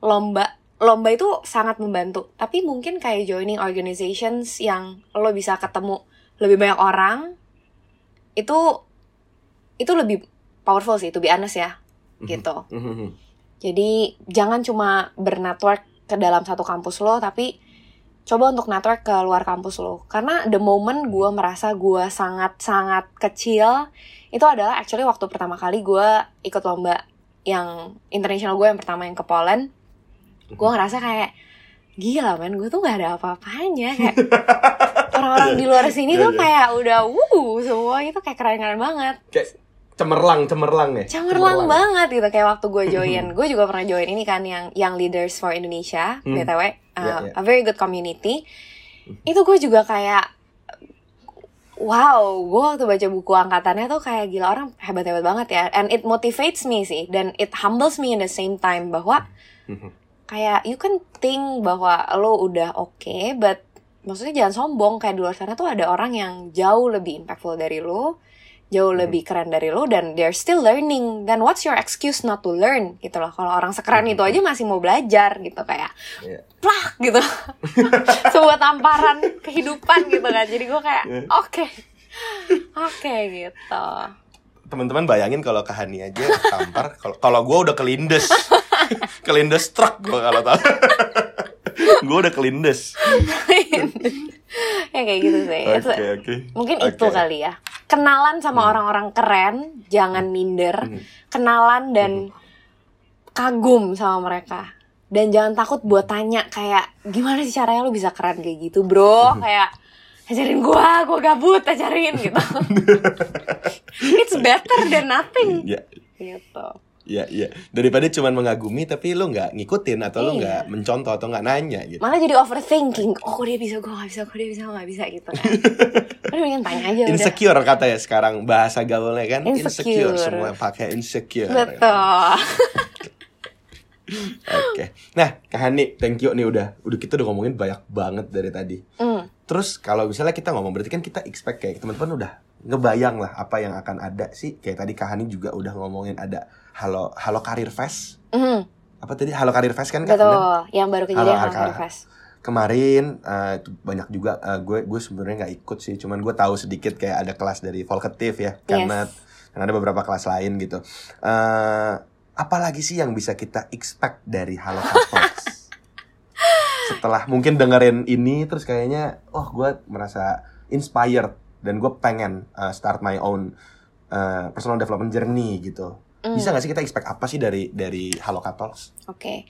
lomba lomba itu sangat membantu tapi mungkin kayak joining organizations yang lo bisa ketemu lebih banyak orang itu itu lebih powerful sih to be honest ya gitu. Jadi jangan cuma bernetwork ke dalam satu kampus lo tapi coba untuk network ke luar kampus lo. Karena the moment gue merasa gue sangat sangat kecil itu adalah actually waktu pertama kali gue ikut lomba yang international gue yang pertama yang ke Poland. Gue ngerasa kayak gila men gue tuh gak ada apa-apanya. Kayak <laughs> orang-orang di luar sini Iya, tuh iya. kayak udah wuh semua itu kayak keren-keren banget. Kayak cemerlang cemerlang ya? Cemerlang banget gitu kayak waktu gue <laughs> join. Gue juga pernah join ini kan yang yang leaders for Indonesia Hmm. btw uh, Iya, iya. a very good community. Itu gue juga kayak wow gue waktu baca buku angkatannya tuh kayak gila orang hebat hebat banget ya. And it motivates me sih dan it humbles me in the same time bahwa <laughs> kayak you can think bahwa lo udah oke but maksudnya jangan sombong. Kayak di luar sana tuh ada orang yang jauh lebih impactful dari lo jauh lebih keren dari lo dan they're still learning. Dan what's your excuse not to learn? Gitu loh. Kalau orang sekeren itu aja masih mau belajar gitu kayak Iya. plak gitu. <laughs> Sebuah tamparan kehidupan gitu kan. Jadi gue kayak Iya. oke. Oke gitu. Teman-teman bayangin kalau Kahani aja tampar kalau kalau gue <laughs> <laughs> udah kelindes. Kelindes truk gue kalau tahu. gue udah kelindes. <laughs> ya kayak gitu sih. Itu- oke. Mungkin Oke. itu kali ya. Kenalan sama orang-orang keren, jangan minder. Hmm. Kenalan dan kagum sama mereka. Dan jangan takut buat tanya kayak gimana sih caranya lu bisa keren kayak gitu, Bro? Hmm. Kayak ajarin gua, gua gabut ajarin gitu. <laughs> It's better than nothing. Ya, Gitu. Ya, ya. Daripada cuman mengagumi tapi lu nggak ngikutin atau lu Iya. nggak mencontoh atau nggak nanya gitu. Malah jadi overthinking. Oh, kok dia bisa, gua gak bisa, kok dia bisa, gua gak bisa gitu kan. <laughs> Udah mendingan tanya aja udah. Insecure kata ya sekarang bahasa gaulnya kan Insecure. semua pakai insecure. Betul. <laughs> Oke. Nah, Kak Hani, thank you nih udah udah kita udah ngomongin banyak banget dari tadi. Hmm. Terus kalau misalnya kita ngomong berarti kan kita expect kayak teman-teman udah ngebayang lah apa yang akan ada sih. Kayak tadi Kak Hani juga udah ngomongin ada Halo Halo Karir Fest. Hmm. Apa tadi Halo Karir Fest kan? Betul, yang baru kejadian Halo, Halo Kak. Fest. Kemarin itu banyak juga eh, gue gue sebenarnya nggak ikut sih, cuman gue tahu sedikit kayak ada kelas dari Volkatif ya, karena karena ada beberapa kelas lain gitu. Eh apalagi sih yang bisa kita expect dari Halo Talks? <laughs> Setelah mungkin dengerin ini terus kayaknya oh gue merasa inspired dan gue pengen eh, start my own eh, personal development journey gitu. Hmm. Bisa gak sih kita expect apa sih dari dari Halo? Oke.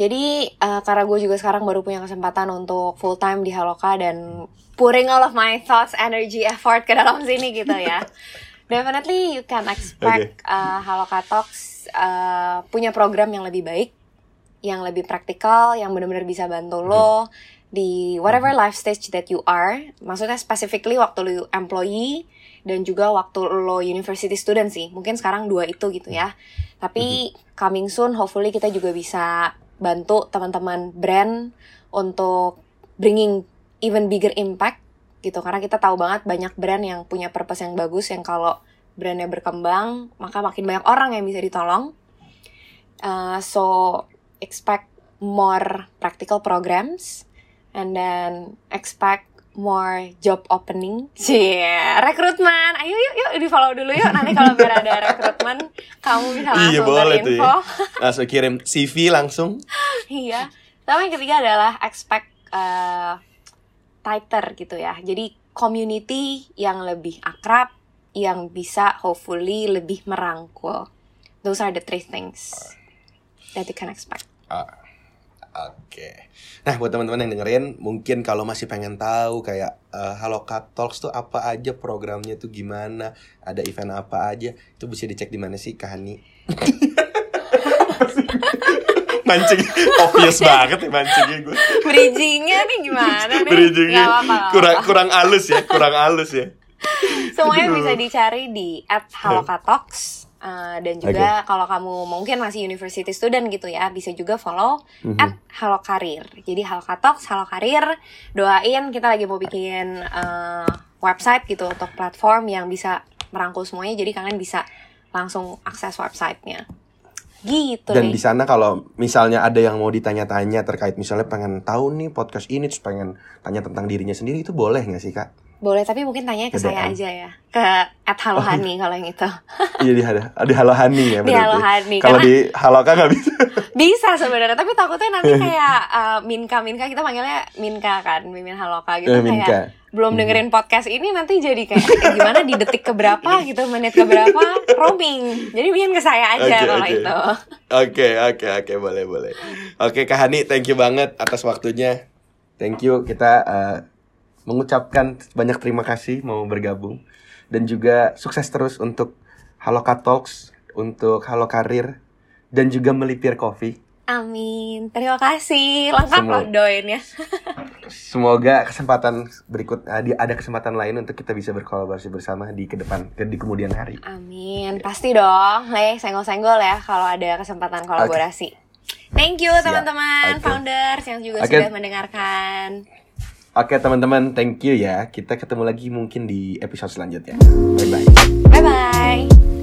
Jadi eh, karena gue juga sekarang baru punya kesempatan untuk full time di Haloka dan pouring all of my thoughts, energy, effort ke dalam sini gitu ya. <laughs> Definitely you can expect eh, Haloka Talks eh, punya program yang lebih baik, yang lebih praktikal, yang benar-benar bisa bantu lo di whatever life stage that you are. Maksudnya specifically waktu lo employee dan juga waktu lo university student sih. Mungkin sekarang dua itu gitu ya. Tapi coming soon hopefully kita juga bisa bantu teman-teman brand untuk bringing even bigger impact gitu karena kita tahu banget banyak brand yang punya purpose yang bagus yang kalau brandnya berkembang maka makin banyak orang yang bisa ditolong Uh, so expect more practical programs and then expect more job opening. Cie, rekrutmen. Ayo yuk yuk di follow dulu yuk. Nanti kalau biar ada <laughs> rekrutmen, kamu bisa langsung Iya, boleh tuh berinfo. ya. <laughs> Langsung kirim CV langsung. <laughs> iya. Sama yang ketiga adalah expect uh, tighter gitu ya. Jadi community yang lebih akrab, yang bisa hopefully lebih merangkul. Those are the three things that you can expect. Ah, Oke. Nah, buat teman-teman yang dengerin, mungkin kalau masih pengen tahu kayak eh, Halo Cat Talks tuh apa aja programnya tuh gimana, ada event apa aja, itu bisa dicek di mana sih Kak Hani? <laughs> mancing obvious banget ya mancingnya gue Bridgingnya nih gimana nih? bridgingnya apa-apa, nggak kurang kurang halus ya kurang halus ya Semuanya Aduh. bisa dicari di @halokatox. Uh, dan juga kalau kamu mungkin masih university student gitu ya, bisa juga follow Mhm. at halokarir. Jadi halokatox, halokarir. Doain kita lagi mau bikin uh, website gitu untuk platform yang bisa merangkul semuanya. Jadi kalian bisa langsung akses websitenya. Gitu dan di sana kalau misalnya ada yang mau ditanya-tanya terkait misalnya pengen tahu nih podcast ini terus pengen tanya tentang dirinya sendiri itu boleh nggak sih kak? Boleh, tapi mungkin tanya ke saya aja ya. Ke at halohani kalau yang itu. <laughs> Iya di di Halo Hani ya Di berarti. Halo Hani, Kalau di Halo Kak nggak bisa. <laughs> Bisa sebenarnya, tapi takutnya nanti <laughs> kayak uh, Minka Minka kita panggilnya Minka kan, Mimin Haloka gitu Eh, kayak Minka. belum dengerin podcast ini nanti jadi kayak eh, gimana di detik keberapa gitu, menit keberapa roaming. Jadi bikin ke saya aja Oke, kalau oke. itu. Oke oke oke boleh boleh. Oke Kak Hani thank you banget atas waktunya. Thank you kita eh, mengucapkan banyak terima kasih mau bergabung dan juga sukses terus untuk Halo Talks, untuk Halo Karir dan juga melipir kopi. Amin. Terima kasih. Lengkap loh doainnya. Semoga kesempatan berikut di- ada kesempatan lain untuk kita bisa berkolaborasi bersama di ke depan di kemudian hari. Amin. Pasti dong. Le, senggol-senggol ya kalau ada kesempatan kolaborasi. Thank you teman-teman, Oke. founders yang juga Oke. sudah mendengarkan. Oke teman-teman, thank you ya. Kita ketemu lagi mungkin di episode selanjutnya. Bye bye. Bye bye.